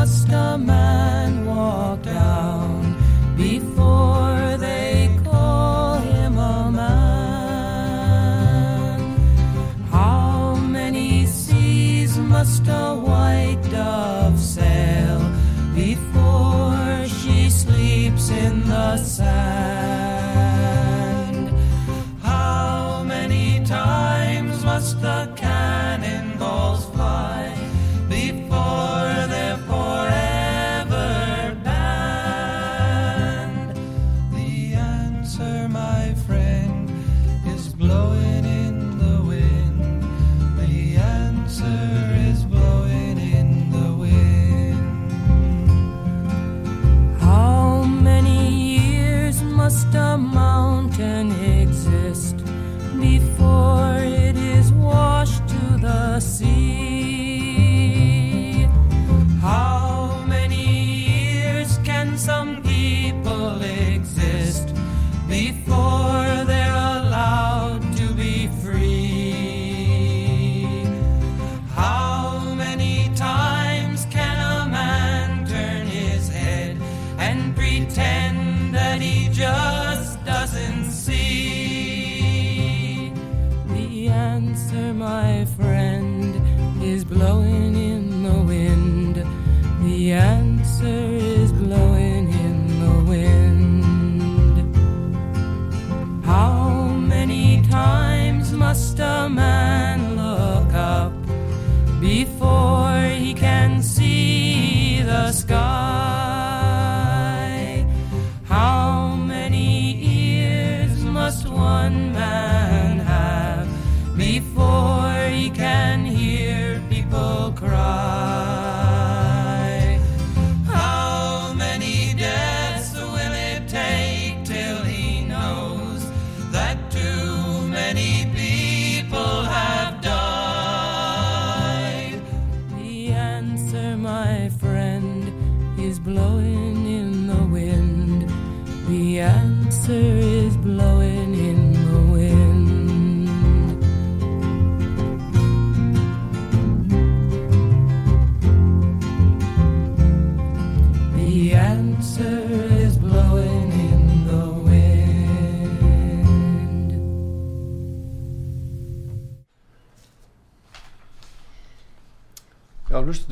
Must a man walk down before they call him a man? How many seas must a white dove sail before she sleeps in the sand? the mountain.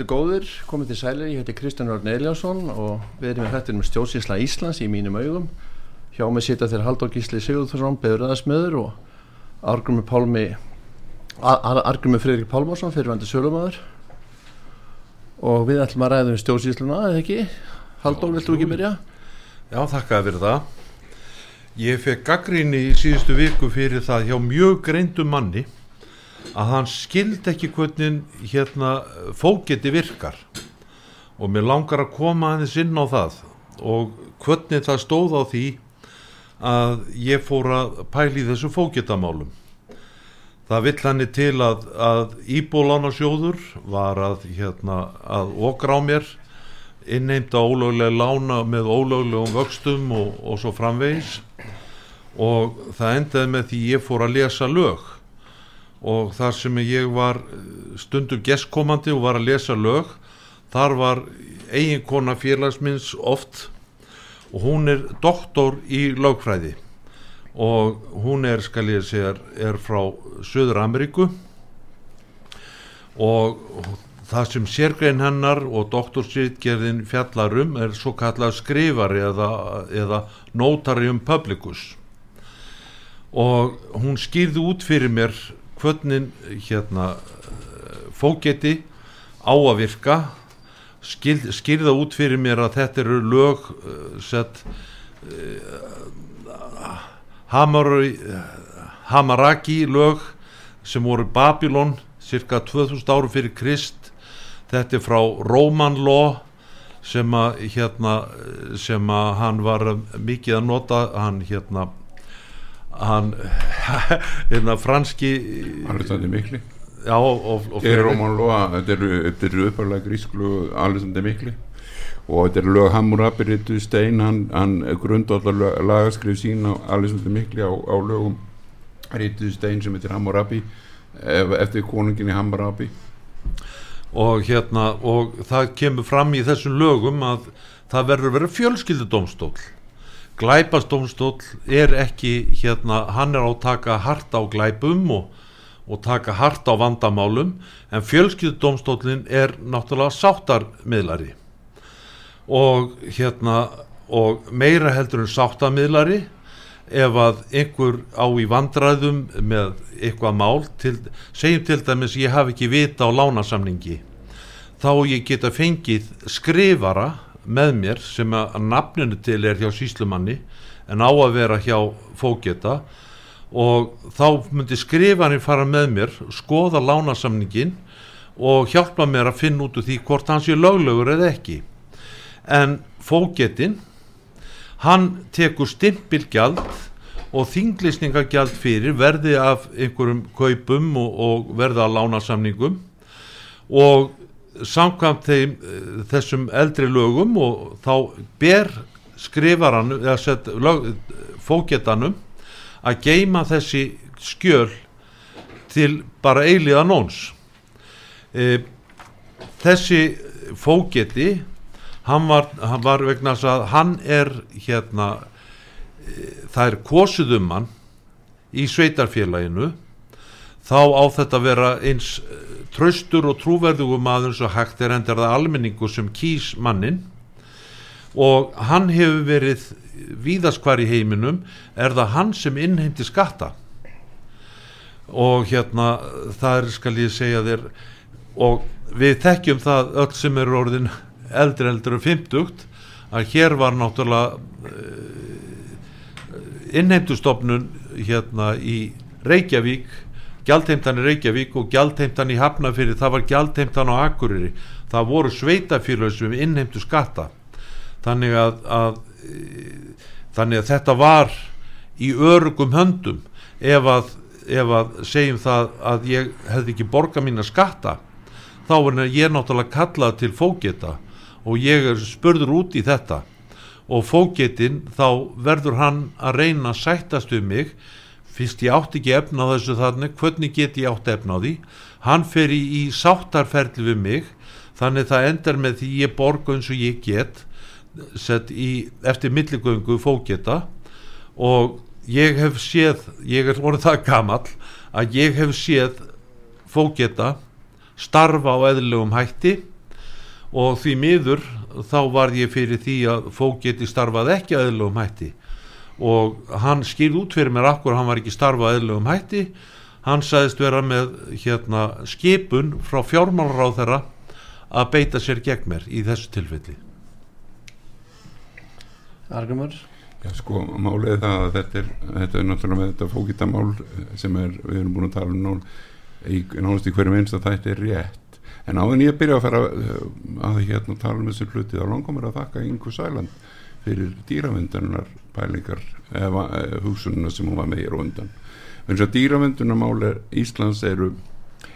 Góður, komið til sælir, ég heiti Kristján Örn Eliasson og við erum með hættinum stjórnsýsla Íslands í mínum augum. Hjá mig sita þeir Halldór Gísli Sigurðursson, Beðurðarsmiður og Argrumi Pálmi, Argrumi Fridrik Pálmarsson, fyrirvændi sölumæður. Og við ætlum að ræða um stjórnsýsluna, eða ekki? Halldór, viltu ekki byrja? Já, þakkaði fyrir það. Ég fekk gaggrinni í síðustu viku fyrir það hjá mjög greindum manni að hann skild ekki hvernig hérna fóketi virkar. Og mér langar að koma aðeins inn á það og hvernig það stóð á því að ég fór að pæli þessu fóketamálum. Það vill hann til að, að íbúlánarsjóður var að, hérna, að okra á mér innheimta ólöglega lána með ólöglegum vöxtum og, og svo framvegis. Og það endaði með því ég fór að lesa lög og þar sem ég var stundum gestkomandi og var að lesa lög þar var eiginkona félagsminns oft og hún er doktor í lögfræði. Og hún er, skal ég segja, er frá Söður Ameríku og það sem sérgrein hennar og doktorsritgerðin fjallarum er svo kallað skrifari eða, eða notarium publicus. Og hún skýrði út fyrir mér hvernig hérna fóketi á að virka. Skil, skýrða út fyrir mér að þetta eru lög uh, sett uh, Hamar, Hamaraki lög sem voru Babylon cirka 2000 áru fyrir Krist. Þetta er frá Roman Law sem að hérna sem að hann var mikið að nota hann hérna hann hérna franski Alexander Mikli. Já og, og þetta eru, upparlega grísklu Alexander Mikli. Og þetta eru lög Hammurabi Rittu Stein hann, hann grundvallar lagaskrif sín á Alexander Mikli á, á lögum. Rittu Stein sem heitir Hammurabi eftir konungin í Hammurabi og hérna og það kemur fram í þessum lögum að það verður verið fjölskyldudómstól glæpastómstól er ekki hérna, hann er á að taka hart á glæpum og, og taka hart á vandamálum en fjölskyldudómstólin er náttúrulega sáttarmiðlari. Og hérna og meira heldur en sáttarmiðlari ef að einhver á í vandræðum með eitthvað mál til, segjum til dæmis ég hafi ekki vita á lánasamningi þá ég geta fengið skrifara með mér sem að nafninu til er hjá síslumanni en á að vera hjá fóketa og þá myndi skrifarinn fara með mér skoða lánasamningin og hjálpa mér að finna út úr því hvort hans er löglögur eða ekki. En fóketin hann tekur stimpilgjald og þinglisningagjald fyrir verði af einhverjum kaupum og, og verði af lánasamningum. Og samkvæmt þeim, þessum eldri lögum og þá ber skrifaran eða sett lög, fóketanum að geima þessi skjöl til bara eiliða nóns. E, þessi fóketi hann var, hann var vegna að hann er hérna e, það er kosið um í sveitarfélaginu þá á þetta að vera eins traustur og trúverðugum maður svo hægt er endur það almenningu sem kýs mannin og hann hefur verið víðaskvar í heiminum er það hann sem innheimti skatta. Og hérna það er skal ég segja þér og við þekkjum það öll sem eru orðin eldri eldri og fymtugt að hér var náttúrulega innheimtustofnun hérna í Reykjavík gjaldheimtan í Reykjavík og gjaldheimtan í Hafnafyrir, það var gjaldheimtan á Akureyri, það voru sveitafélög sem innheimtu skatta. Þannig að, að þannig að þetta var í örugum höndum. Ef að, ef að segjum það að ég hefði ekki borga mín að skatta þá er ég náttúrulega kallað til fóketa og ég er spurður út í þetta. Og fóketin þá verður hann að reyna að sættast um mig fyrst ég átti ekki efna á þessu þannig hvernig get ég átti efna á því? Hann fer í, í sáttarferðli við mig þannig það endar með því ég borga eins og ég get sett í eftir milligöngu fóketa og ég hef séð ég er orðið það gamall að ég hef séð fóketa starfa á eðlugum hætti. Og því miður þá var ég fyrir því að fóketi starfað ekki á eðlugum hætti og hann skil út fyrir mér akkur hann var ekki starfað eðlugum hætti. Hann sagðist vera með hérna, skipun frá fjármálráð þeirra að beita sér gegn mér í þessu tilfelli. Argrymur Já sko, málið það að þetta er, þetta er náttúrulega með þetta fókittamál sem er, við erum búin að tala um nú í nánast í hverju minnst að þetta er rétt. En áðan ég byrja að fara að hérna tala um þessu hluti þá langar mér að þakka Ingu Sæland fyrir dýravendurnar pælingar eða hugsununa sem hún var með hér og undan en þess að dýravendurnarmál Íslands eru,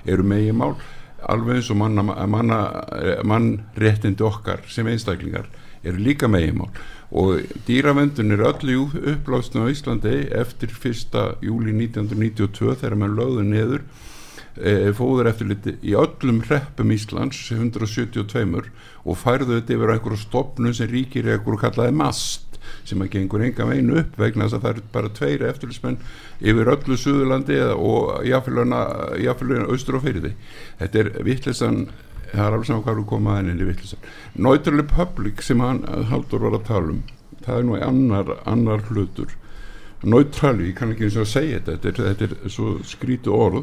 eru megin mál alveg eins og manna, manna, mannréttindi okkar sem einstaklingar eru líka megin mál og dýravendun er öllu upplásna á Íslandi eftir 1. júli 1992 þegar mann lögðu neður e, fóður eftir liti í öllum hreppum Íslands 172 og færðu þetta yfir einhverju stopnum sem ríkir einhverju kallaði mast sem að gengur enga veinu upp vegna þess að það er bara tveiri eftirlismenn yfir öllu Suðurlandi og jáfnfélagina austur og fyrir því þetta er vittlisann það er alveg saman hvað eru komað henni í vittlisann Neutral Public sem hann haldur var að tala um það er nú annar, annar hlutur. Neutrali, ég kann ekki eins og að segja þetta þetta er, þetta er svo skrítu orð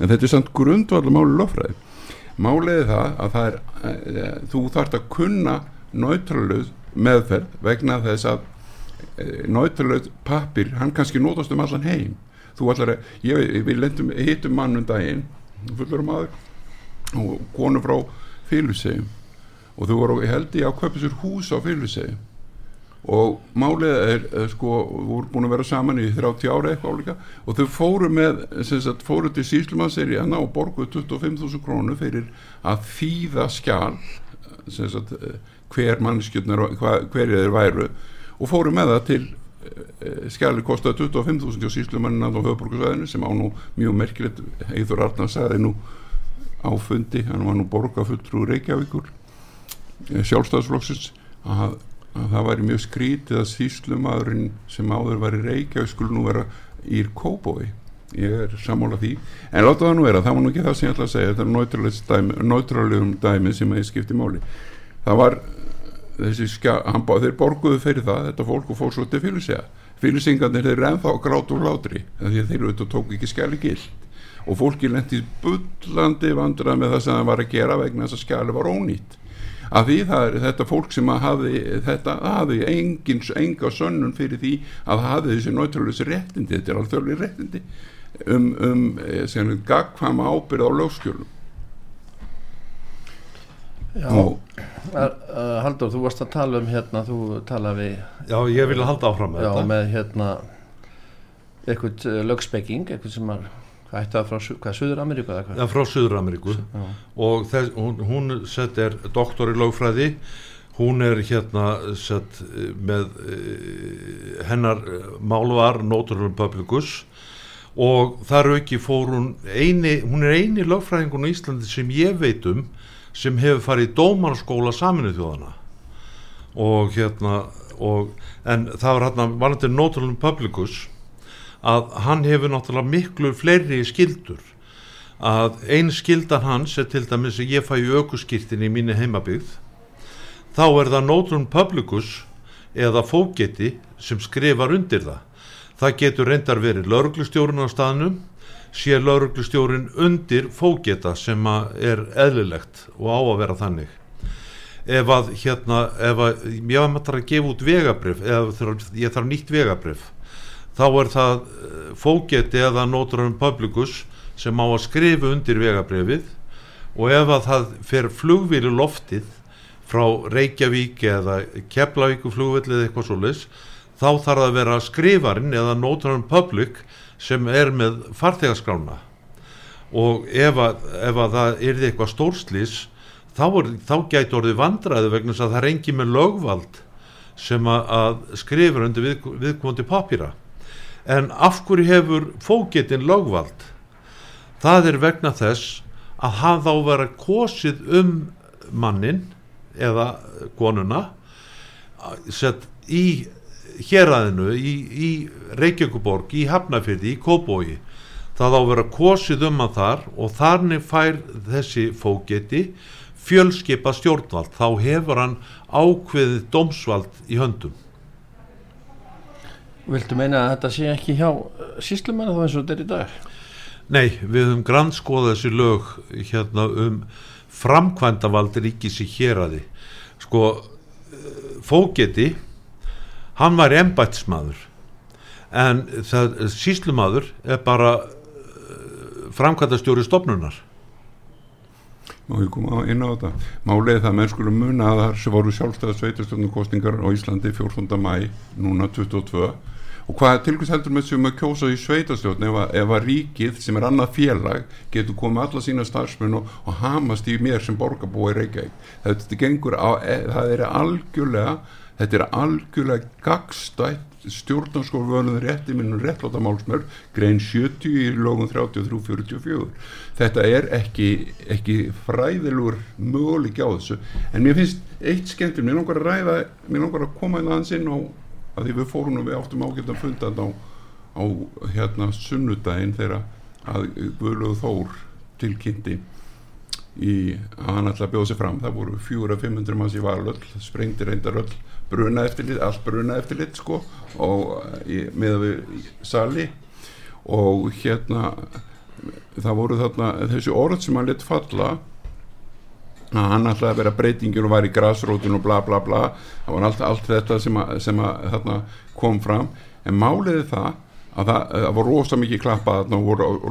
en þetta er samt grundvallar máli lofræði máliði það að það er e, þú þarfst að kunna neutraluð meðferð vegna þess að náttúrulega pappir, hann kannski nótast um allan heim. Þú allar að, ég, við lendum hittum mann um daginn, fullur maður og konu frá félusegjum og þau voru, held ég að kaupa sér hús á félusegjum og málið er, er sko, voru búin að vera saman í 30 ára eitthvað álíka og þau fóru með, sem sagt, fóru til síslumannseri að ná borguð 25.000 krónu fyrir að þýða skjál sem sagt, hver mannskjöldnar hver þeir væru. Og fóru með það til skjali kostaði 25.000 á síslumannin á höfuborgarsvæðinu sem á nú mjög merkilegt Eithur Arnar sagði nú áfundi, hann var nú borgafulltrú Reykjavíkur sjálfstæðsflokksins að, að það væri mjög skrítið að síslumadurinn sem áður var í Reykjavík skulle nú vera í Kóbói ég er sammála því. En láta það nú vera, það var nú ekki það sem ég ætla að segja þetta er náttúrulegum dæmi sem ég skipti máli. Það var þessi hann, þeir borguðu fyrir það þetta fólk og fór svo til fylgsega fylgsingarnir þeir ennþá grátt úr látri því þeir eru tók ekki skjali gild og fólki lendi bullandi vandrað með það sem það var að gera vegna þess að skjali var ónýtt. Af því það er þetta fólk sem hafi þetta hafi engin, enga sönnun fyrir því að hafi þessi náttúrulega réttindi, þetta er alveg réttindi um, um sem gagkvæma ábyrð á lögskjölum Haldur, þú varst að tala um hérna, þú talaði við Já, ég vil halda áfram með já, þetta. með hérna eitthvað uh, lögspekking, eitthvað sem er hvað ætti það frá, hvað, Suður Ameríku eða hvað? Já, frá Suður Ameríku og þess, hún, hún sett er doktor í lögfræði. Hún er hérna sett með uh, hennar málvar Noturum Publicus. Og þar auki fór hún eini, hún er eini lögfræðingun í Íslandi sem ég veit um sem hefur farið í dómarskóla saminuð þjóðana og hérna og, en það var hérna varandi Notalum Publicus að hann hefur náttúrulega miklu fleiri skildur að einn skildan hans er til dæmis að ég fæ í aukuskirtin í mínu heimabygð þá er það Notalum Publicus eða fóketi sem skrifar undir það. Það getur reyndar verið lauruglustjórun á staðnum sé lauruglustjórin undir fógeta sem er eðlilegt og á að vera þannig. Ef að hérna ef að ég með að gefa út vegabrif ég þarf nýtt vegabrif þá er það eh, fógeti eða nóturum publicus sem á að skrifa undir vegabrifið og ef að það fer flugvílu loftið frá Reykjavík eða Keflavíku flugvillið eitthvað svolítið þá þarf það að vera skrifarinn eða nóturum public sem er með farþegarskrána og ef að, ef að það er eitthvað stórslís þá, þá gæti orðið vandraði vegna að það er engi með lögvald sem að, að skrifur undir við, viðkomandi papýra en af hverju hefur fógetinn lögvald? Það er vegna þess að hann þá vera kosið um mannin eða konuna sett í héræðinu í, í Reykjavíkuborg, í Hafnafyrði, í Kóbói það á að vera kosið um að þar og þarnig fær þessi fógeti fjölskipa stjórnvald. Þá hefur hann ákveðið domsvald í höndum. Viltu meina að þetta sé ekki hjá síslumanna þá eins og þetta er í dag? Nei, við höfum grannskoðað þessi lög hérna um framkvæmdavald ríkis í héræði sko fógeti hann var embætsmaður en það síslumadur er bara uh, framkvæmtastjóri stopnunar Má ég koma inn á þetta? Málið það menn skulum muna að það voru sjálfstæða sveitastöndum kostningar á Íslandi 14. mæ, núna 22 og hvað tilkvæmst heldur með sem að kjósa í sveitastjórn ef, ef að ríkið sem er annað félag getur komið alla sína starfsmenn og, og hamast í mér sem borgarbúi Reykjavík? Þetta gengur á, e, það er algjörlega þetta er algjörlega gagstætt stjórnarskólvönuð rétti minnum réttlóta málsmör grein 70 í lógun 33-44 þetta er ekki, ekki fræðilur möguleik á þessu. En mér finnst eitt skemmtir mér langar að ræða, mér langar að koma inn aðeins inn á að því við fórum og við áttum ágætt að funda á, á hérna sunnudaginn þegar að Guðlöð Þór tilkynnti í að hann ætla að bjóða sig fram. Það voru 400-500 manns í valöll sprengti reyndar öll bruna eftirlit allt bruna eftirlit sko og með við sali. Og hérna það voru þarna þessi orð sem hann lit falla að hann ætlaði að vera breytingin og var í grasrótun og bla bla bla það var allt, allt þetta sem, að, sem að, þarna, kom fram. En máliði það að það, var rosa mikið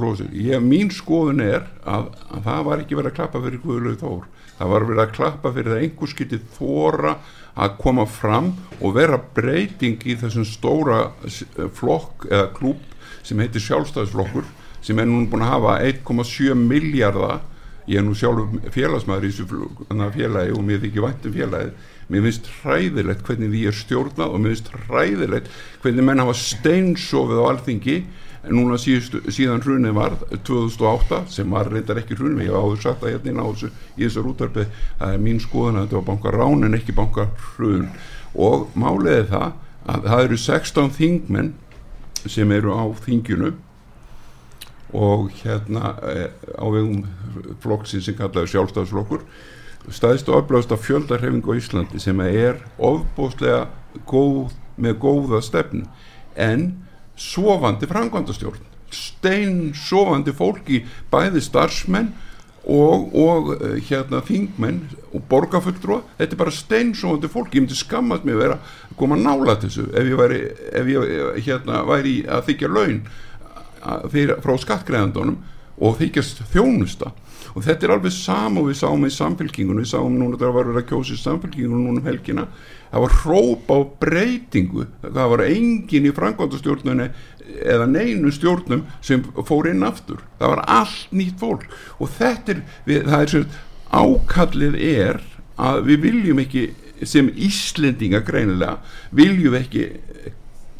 rosa ég, mín skoðun er að, að það var ekki verið að klappa fyrir Guðlaug Þór. Það var verið að klappa fyrir það einhvers getið þóra að koma fram og vera breyting í þessum stóra s- flokk eða klúb sem heitir sjálfstæðisflokkur sem er nú búin að hafa 1,7 miljardar ég er nú sjálfur félagsmaður í þessu félagi og mér þykir væntum félagið mér finnst hræðilegt hvernig því er stjórnað og mér finnst hræðilegt hvernig menn hafa steinsofið á alþingi en núna síðustu, síðan hrunið var 2008 sem var reyndar ekki hrunið ég áður sagt það hérna á þessu í þessu rútarpi það er mín skoðun að þetta var banka rán en ekki banka hrun og máliði það að það eru 16 þingmenn sem eru á þinginu og hérna eh, á vegum flokksins sem kallaður sjálfstæðsflokkur staðist og öflagast af fjöldarhefing á Íslandi sem er ofbúslega góð, með góða stefn en sofandi frangvandastjórn stein sofandi fólki bæði starfsmenn og, og eh, hérna þingmenn og borgarfulltrúa, þetta er bara steinsóðandi fólk, ég myndi skammast mig að vera að koma nála þessu ef ég væri, ef ég, eh, hérna, væri að þykja laun að- fyrir, frá skattgreðandunum og þykjast þjónusta. Og þetta er alveg sama og við sáum í samfélkingunum við sáum núna þegar var verið að kjósa í samfélkingunum núna um helgina það var hróp á breytingu. Það var engin í frangvandastjórnunni eða neinu stjórnum sem fór inn aftur. Það var allt nýtt fólk. Og þetta er, við, það er sem ákallið er að við viljum ekki sem Íslendinga greinilega viljum ekki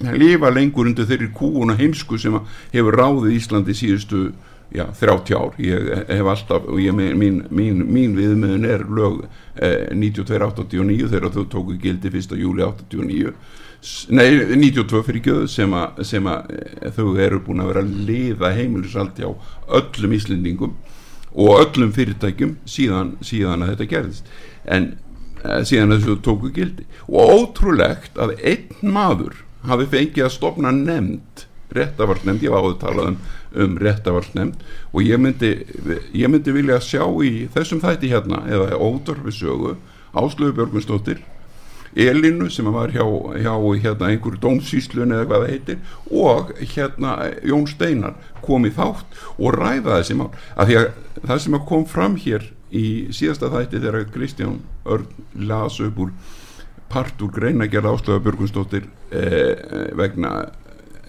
lifa lengur undir þeirri kúuna heimsku sem hefur ráðið Íslandi síðustu já, 30 ár. Ég hef alltaf, og ég, mín, mín, mín viðmiðun er lög eh, 92-89 þegar þau tóku gildi 1. júli 89 S- nei, 92 fyrir gjöðu sem að, sem að eh, þau eru búin að vera að liða heimilisaldi á öllum Íslendingum og öllum fyrirtækjum síðan, síðan að þetta gerðist. En eh, síðan að þessu tóku gildi. Og ótrúlegt að einn maður hafi fengið að stopna nefnd réttafarsnefnd, ég var áður að tala um, um réttafarsnefnd og ég myndi, ég myndi vilja sjá í þessum þætti hérna eða ódorfisögu Áslöfu Björgunsdóttir Elinu sem var hjá, hjá hérna, einhverju dómsýslun eða hvað það heitir og hérna Jón Steinar kom í þátt og ræða þessi mál. Af því að það sem kom fram hér í síðasta þætti þegar Kristján Örn las upp úr part úr greinagerð Áslöfu Björgunsdóttir eh, vegna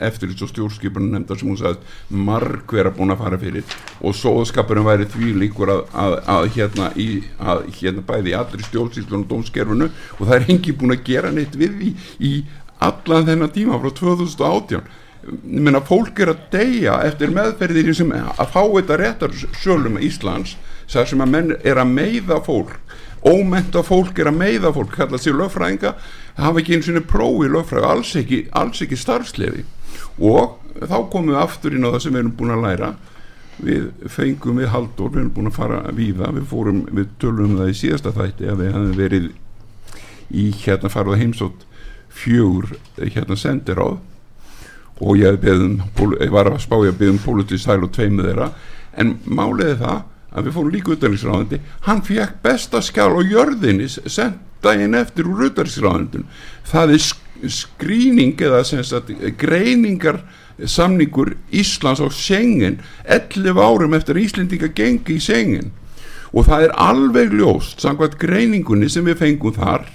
eftirlits og stjórnskipunum nefndar sem hún sagði marg vera búin að fara fyrir. Og sóðskapurinn væri því líkur að, að, að, hérna, í, að hérna bæði í allri stjórnsýslun og dómskerfunu og það er engi búin að gera neitt við því í allan þennan tíma frá 2018 ég meina fólk er að deyja eftir meðferðir sem að fá þetta réttar sölum Íslands þar sem að menn er að meiða fólk. Ómenta fólk er að meiða fólk kalla sér löffræðinga hafa ekki eins og prófi löffræði alls ekki, alls ekki starfslefi og þá komum við aftur inn á það sem við erum búin að læra. Við fengum við haldur, við erum búin að fara að víða, við fórum, við tölum um það í síðasta þætti að við hefum verið í hérna farað heimsótt fjögur hérna sendiráð. Og ég, beðum, ég var að spá ég að beðum politísk sæl og tveimu þeirra. En máliði það að við fórum líka útæðlisráðandi hann fekk besta skjál og jörðinni sent daginn eftir úr útæðlisráðandun það er sk- skrýning eða sagt greiningar samningur Íslands á Schengen 11 árum eftir Íslendinga gengi í Schengen. Og það er alveg ljóst samkvæmt greiningunni sem við fengum þar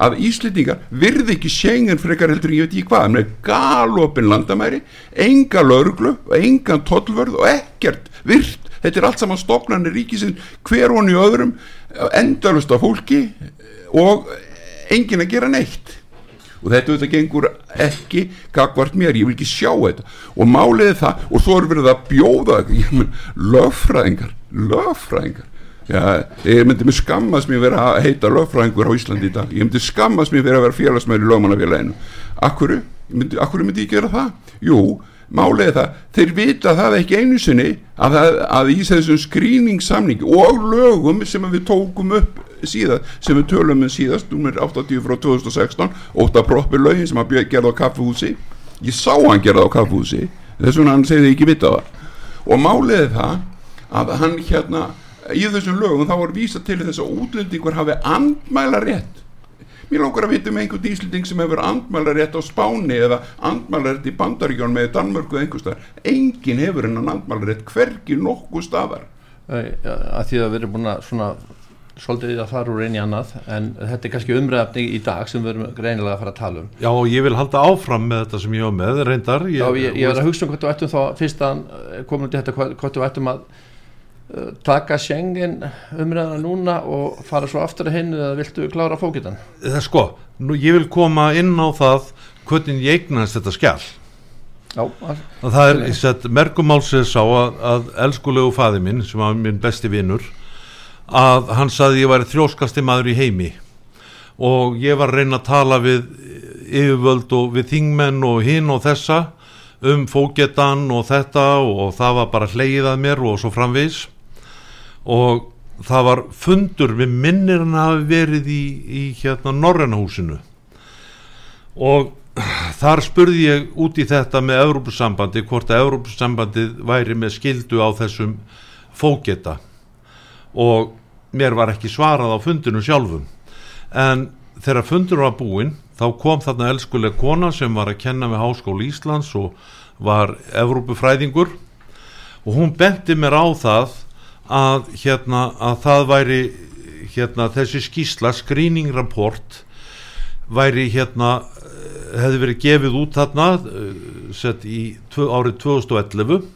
að Íslendingar virði ekki Schengen frekar heldur ég veit ekki hvað. Með galopin landamæri enga lauruglu og engan tollvörð og ekkert virt. Þetta er allt saman stofnarnir ríkisinn hver honi öðrum endalust af fólki og engin að gera neitt og þetta auðvitað gengur ekki gagvart mér, ég vil ekki sjá þetta. Og máliði það og svo er verið að bjóða menn, löffræðingar löffræðingar Já, ég myndi mig skammast mér vera að heita löffræðingur á Íslandi í dag. Ég myndi skammast mér vera að vera félagsmæður í lögmannafélaginu. Akkur, myndi, akkur myndi ég gera það? Jú, málega það þeir vita það ekki einu sinni að, að í þessum skrýningssamningi og lögum sem við tókum upp síðan, sem við tölum um síðast nummer 80 frá 2016 óta proppi lögin sem að gerða á kaffehúsi ég sá hann gerða á kaffehúsi þess vegna hann segði ekki vita það. Og málega það að hann hérna í þessum lögum þá var vísa til þess að útlendingur hafi andmæla rétt mér langar að vita um einhvern íslending sem hefur andmæla rétt á Spáni eða andmæla rétt í Bandaríkjón með Danmörku eða einhver staðar. Enginn hefur hennan andmæla rétt hvergi nokkuð staðar. Æ, að því að við erum búin að svolítið að fara úr einu í annað en þetta er kannski umræðafni í dag sem við erum greinilega að fara að tala um Já, og ég vil halda áfram með þetta sem ég á með, reyndar. Já, ég, ég er að hugsa um hvað þú ættum þá fyrst að komum til þetta hvað þú ættum að uh, taka Schengen umræðana núna og fara svo aftur að hinn eða viltu klára fókitan? Það er sko, nú, ég vil koma inn á það hvernig ég eignast þetta skjál. Já, Og það er, ég sett, mergumálsins á að, að elskulegu faði minn, sem var minn besti vinnur, að hann saði ég væri þjóskasti maður í heimi. Og ég var að reyna að tala við yfirvöld og við þingmenn og hinn og þessa um fógetan og þetta og það var bara hleið að mér og svo framvís og það var fundur við minnir hann hafi verið í, í hérna Norrænahúsinu og þar spurði ég út í þetta með Európusambandi hvort að Európusambandið væri með skildu á þessum fógeta. Og mér var ekki svarað á fundinu sjálfum. En þegar fundur var búinn þá kom þarna elskuleg kona sem var að kenna við Háskóla Íslands og var Evrópufræðingur. Og hún benti mér á það að, hérna, að það væri hérna, þessi skísla screening rapport væri hérna eh, hefði verið gefið út þarna eh, sett í tvö, árið 2011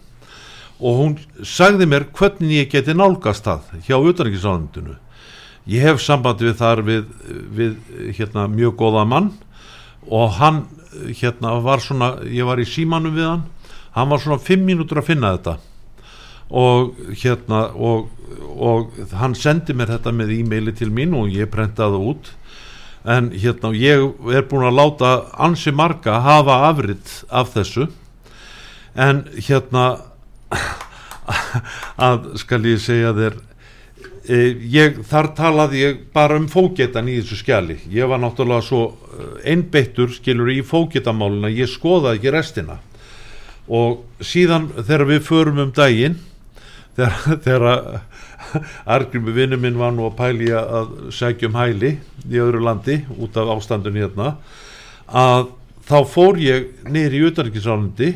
og hún sagði mér hvernig ég geti nálgast það hjá utanrikiðsánundinu ég hef sambandi við þar við, við hérna, mjög góða mann og hann hérna var svona, ég var í símanum við hann. Hann var svona fimm mínútur að finna þetta. Og hérna og, og hann sendi mér þetta með e-maili til mín og ég prentaði út. En hérna ég er búin að láta ansi marga hafa afrið af þessu. En hérna að skal ég segja þér e, ég, þar talaði ég bara um fógetan í þessu skjali. Ég var náttúrulega svo einbeittur skilur í fógetamáluna ég skoðaði ekki restina. Og síðan þegar við förum um daginn þegar, þegar Argrimur vinnu minn var nú að pæli að segja um hæli í öðru landi út af ástandun hérna að þá fór ég niður í utanrikiðsálandi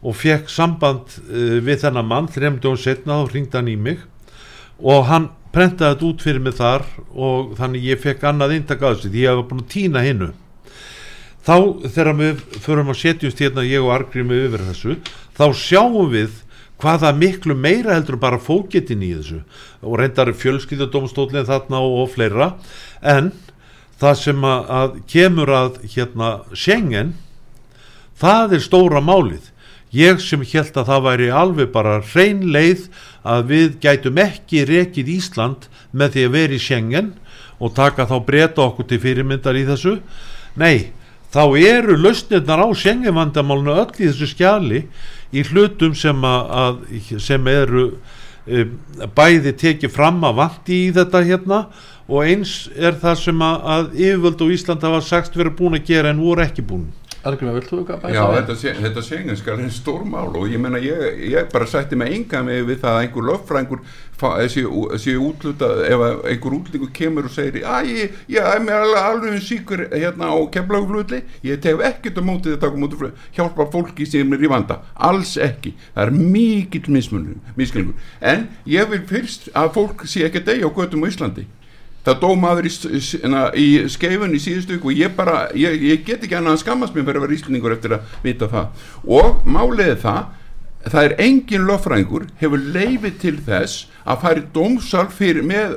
og fekk samband uh, við þennan mann þremdu og setna þá ringdi hann í mig og hann prentaði þetta út fyrir mig þar og þannig ég fekk annað eintak að þessu því ég hef búin að týna hinnu þá þegar við förum að setjumst hérna ég og Argrimur yfir þessu þá sjáum við hvaða miklu meira heldur bara fóketin í þessu. Og reyndar fjölskyldadómstólinn þarna og, og fleira. En það sem að, að kemur að hérna Schengen það er stóra málið ég sem held að það væri alveg bara reyn leið að við gætum ekki rekið Ísland með því að vera í Schengen og taka þá breyta okkur til fyrirmyndar í þessu. Nei, þá eru lausnirnar á Schengen vandamálinu öll í þessu skjali í hlutum sem, að, sem eru e, bæði tekið fram að vanti í þetta hérna og eins er það sem að, að yfirvöld og Ísland hafa sagt verið búin að gera en voru ekki búin Argrimur, vilt þú eitthvað bæta? Já, við? þetta, sé- þetta sengenskar er stór mál og ég menna ég, ég bara sætti mig enga með við það að einhver löffræðingur fa- sé, útluta ef einhver útlíkur kemur og segir að ég, ég er mér alveg síkur hérna á kemlaugflutli ég tef ekkert á mótið að taka mótið hjálpa fólki sem er í vanda alls ekki, það er mikill mismunur miskilningur, en ég vil fyrst að fólk sé ekki deyja á göttum á Íslandi það dó maður í, s- hérna, í skeifun í síðustu ykkur og ég bara, ég, ég get ekki annað að skammast mér fyrir að vera íslendingur eftir að vita það. Og máliði það það er engin löffræðingur hefur leifi til þess að fara í dómsal fyrir með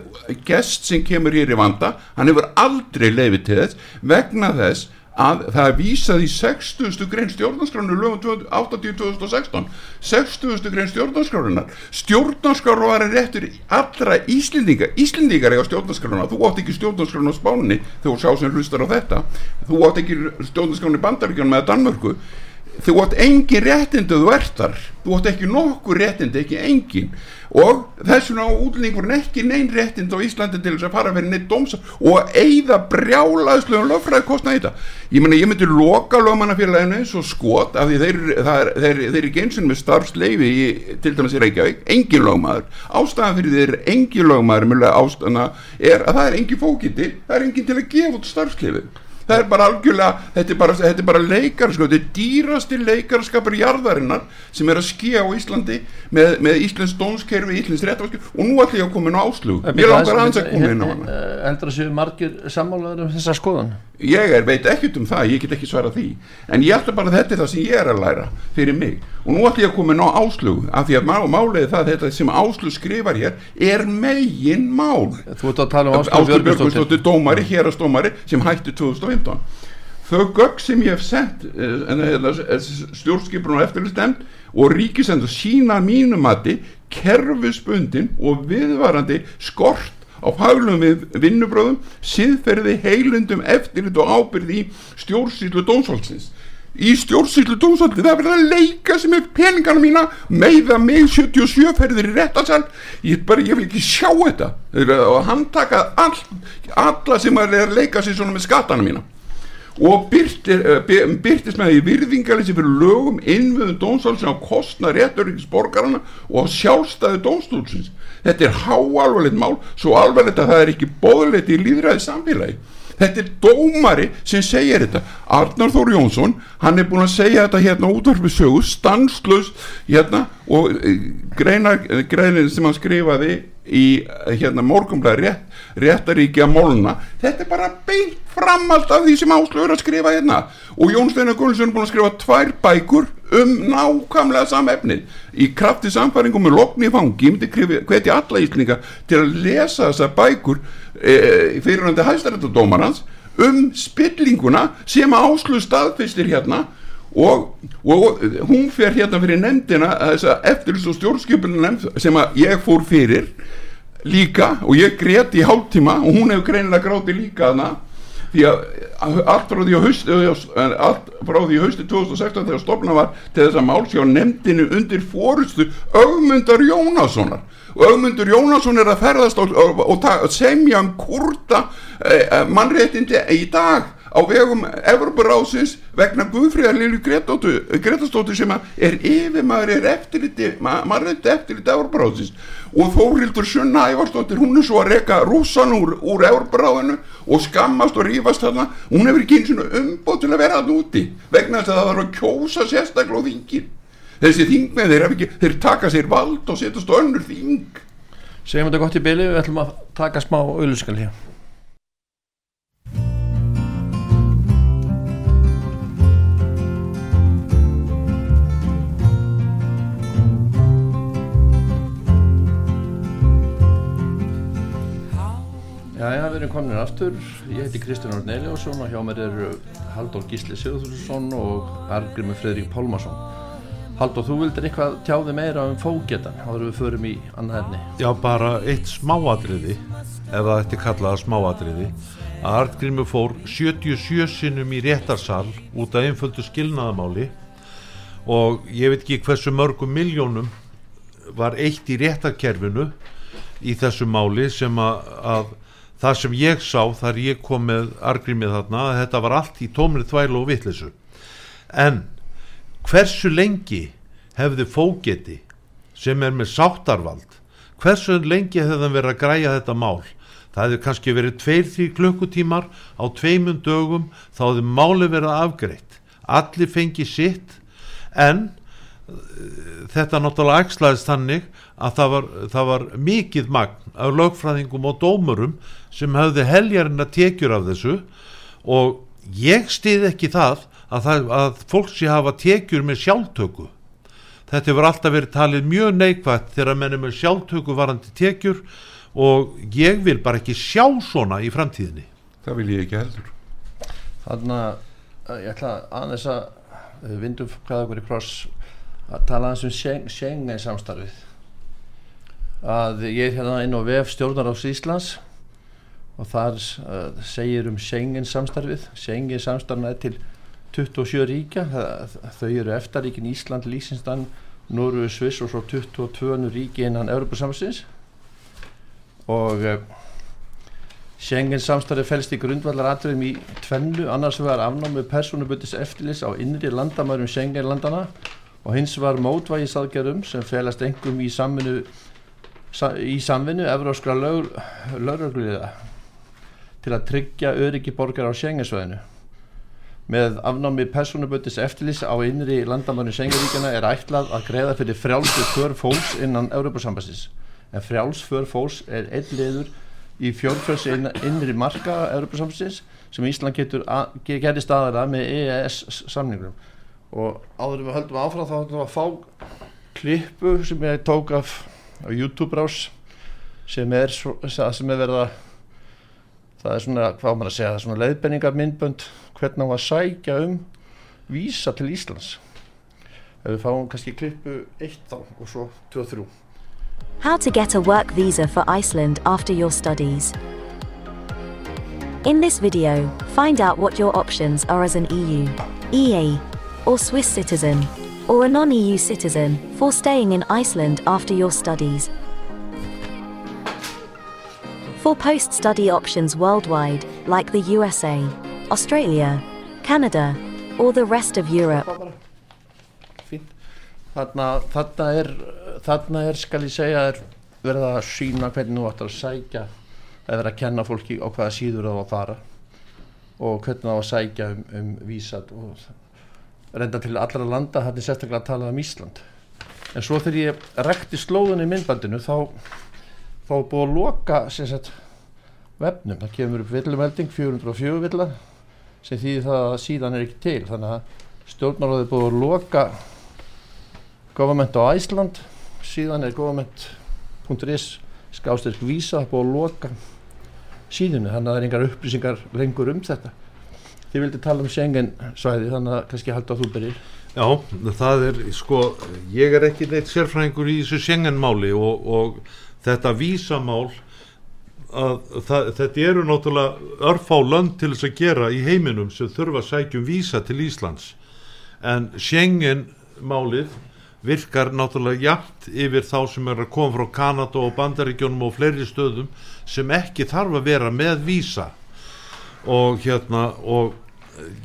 gest sem kemur hér í vanda. Hann hefur aldrei leifi til þess vegna þess að það er vísað í 60. grein stjórnarskránu lögum 80-2016 60. grein stjórnarskránunar stjórnarskránu réttur allra Íslendinga. Íslendingar eiga stjórnarskránu þú átt ekki stjórnarskránu á þegar þú sá sem hlustar á þetta. Þú átt ekki stjórnarskránu í Bandaríkjunum eða Danmörku. Þú átt engin réttindi þú ert þar. Þú átt ekki nokkur réttindi, ekki engin og þessum á útlendingurinn ekki neinn réttindi á Íslandi til þess að fara fyrir neitt dómsa og eigða brjálaðslegum lögfræði kostna í þetta. Ég meina ég myndi loka lögmannafélaginu eins og skot af því þeir, þeir, þeir, þeir eru geinsinn með starfsleifi í, til dæmis í Reykjavík, engin lögmaður. Ástæðan fyrir þeir engin lögmaður mjög ástæðana er að það er engin fókiti það er engin til að gefa út starfsleifi það er bara algjörlega, þetta er bara, þetta er bara leikarskap, þetta er dýrasti leikarskapur jarðarinnar sem er að skýja á Íslandi með, með Íslands dónskerfi, Íslands réttavaskir og nú ætlum ég að koma inn á áslug ég langar aðeins að koma inn á hana. Eldra séu margir sammálaður um þessa skoðan ég er, veit ekkert um það, ég get ekki svara því. En ég ætla bara að þetta er það sem ég er að læra fyrir mig. Og nú ætlum ég að koma inn á áslug af því að má, málega það þetta sem áslug skrifar hér er megin mál. Þú ert að tala um Áslug Björgvinsdóttir dómari, hérastómari sem hætti 2015 þau gögg sem ég hef sendt stjórnskiprun og eftirlistemd og ríkisendur sína mínumati kerfisbundin og viðvarandi skort á faglum við vinnubröðum siðferði heilundum eftirlit og ábyrði í stjórnsýslu dómsvaldsins. Í stjórnsýslu dómsvaldsins það verður að leika sem er peningana mína meiða mig 77 ferðir í réttasal ég, bara, ég vil ekki sjá þetta. Og hann taka all, alla sem er að leika sér svona með skattana mína. Og byrtir, uh, byrtist með því virðingalessi fyrir lögum innvöðum dómstólsins á kostna rétturriksborgarana og sjálfstæði dómstólsins þetta er háalvarleitt mál svo alvarleitt að það er ekki bóðleitt í líðræði samfélagi þetta er dómari sem segir þetta. Arnar Þór Jónsson hann er búin að segja þetta hérna útvarfið sögu stanslust hérna og greina, greinin sem hann skrifaði í hérna morgumblæði rétt, réttaríkja mólna þetta er bara beint framalt af því sem Áslöfur að skrifa hérna. Og Jón Steinar Gullsson er búin að skrifa tvær bækur um nákvæmlega samefnin í krafti samfæringum með lokni í fangi ég myndi hvetja alla íslinga til að lesa þessa bækur e, fyrirhandi hæstarættadómarans um spillinguna sem Áslöf staðfistir hérna Og, og hún fer hérna fyrir nefndina þess að eftirlust og stjórnskjöpunum nefnd sem að ég fór fyrir líka og ég greti í hálftíma og hún hefur greinilega gráti líka þarna. Því að allt frá því að hausti allt frá því að hausti 2016 þegar stofna var til þess að málsjá nefndinu undir fórustu augmundar Jónassonar. Og augmundur Jónasson er að ferðast og, og, og, og semja um kurta eh, mannréttindi í dag á vegum Evroparáðsins vegna Guðfríðar Lilju Gretastóttur sem er yfirmaður er eftirliti, mannrétti eftirliti Evroparáðsins og Þórildur Sunna Ævarsdóttir, hún er svo að reyka rúsan úr, úr Evroparáðinu og skammast og rífast þarna, hún hefur ekki eins og umbóð til að vera að úti vegna þess að það var að kjósa sérstaklega á þingin þessi þingmenn, þeir, ekki, þeir taka sér vald og setjast á önnur þing. Segjum þetta gott í byli, við ætlum að taka smá auðluskal hér Jæja, við erum komin aftur, ég heiti Kristján Orn Eliásson og hjá mér er Haldur Gísli Sigurðursson og Argrimur Fredrik Pálmarsson. Haldur, þú vildir eitthvað tjáði meira um fógetan, þá erum við förum í annað efni. Já, bara eitt smáadriði, ef það ætti kallaða smáadriði, að Argrimur fór 77 sinnum í réttarsal út af einföldu skilnaðamáli og ég veit ekki hversu mörgum miljónum var eitt í réttarkerfinu í þessu máli sem að það sem ég sá þar ég kom með argrimið þarna að þetta var allt í tómrið þvælu og vittlisu en hversu lengi hefði fógeti sem er með sáttarvald hversu lengi hefði hann verið að græja þetta mál? Það hefði kannski verið tveir því klukkutímar á tveimund dögum þá hefði máli verið afgreitt. Allir fengi sitt. En þetta náttúrulega ægslaðist þannig að það var, það var mikið magn af lögfræðingum og dómurum sem hafði heljarinn að tekjur af þessu og ég stið ekki það að, það, að fólk sé hafa tekjur með sjálftöku. Þetta hefur alltaf verið talið mjög neikvægt þegar mennum er sjálftöku varandi tekjur og ég vil bara ekki sjá svona í framtíðinni. Það vil ég ekki heldur. Þannig að ég ætla aðeins að vindum hvaða okkur í kross að tala aðeins um Schengen samstarfið að ég er hérna inn á VF stjórnar ás Íslands og þar uh, segir um Schengen samstarfið Schengen samstarfið er til 27 ríkja. Það, þau eru eftaríkin Ísland, Lísinstan Norru, Sviss og svo 22 ríki innan Európa-samsins og uh, Schengen samstarfi fælst í grundvallar atriðum í tvennu, annars var afnámið persónuböndis eftirlis á innri landamærum Schengen-landana og hins var mótvægisaðgerðum sem fælast engum í samvinnu, sa, í samvinnu evróskra laurugluða til að tryggja öryggi borgar á Schengen-sveðinu. Með afnámið persónuböndis eftirlis á innri landamærum Schengen-ríkjana er ætlað að greiða fyrir frjálsfur för fólks innan Európa-sambassins. En frjálsfur fólks er einn liður í fjórfjölds innri marka Európa-samsins sem Ísland getur gerði staðara með EES samningum og áður við höldum áfram þá höldum við að fá klippu sem ég tók af á YouTube rás sem er, sem er verða það er svona, hvað maður að segja það er svona leiðbenningar myndbönd hvernig hann var að sækja um vísa til Íslands ef við fáum kannski klippu 1 þá og svo 2 og 3 How to get a work visa for Iceland after your studies. In this video, find out what your options are as an EU, EA, or Swiss citizen, or a non-EU citizen, for staying in Iceland after your studies. For post-study options worldwide, like the USA, Australia, Canada, or the rest of Europe, þarna, er þarna er skal ég segja er verið að sína hvernig þú ættir að sækja eða verið að kenna fólki á hvaða síður það var að fara og hvernig það var að sækja um, um vísat og reynda til allra landa er sérstaklega að tala um Ísland. En svo þegar ég rekti slóðun í myndbandinu þá þá er búið að loka sagt vefnum, það kemur upp villumelding 404 villar sem þýðir það að síðan er ekki til. Þannig að stjórnaráðið er búið að loka government á Æsland síðan er government.is skástyrk vísa búið að loka síðunni. Þannig að það er engar upplýsingar lengur um þetta þið vildi tala um Schengen svæði þannig að kannski halda að þú byrjir. Já, það er sko, ég er ekki neitt sérfræðingur í þessu Schengen-máli og, og þetta vísamál að það, þetta eru náttúrulega örfá lönd til þess að gera í heiminum sem þurfa að sækjum vísa til Íslands. En Schengen-málið virkar náttúrulega jæmt yfir þá sem er að koma frá Kanada og Bandaríkjónum og fleiri stöðum sem ekki þarf að vera með vísa. Og hérna og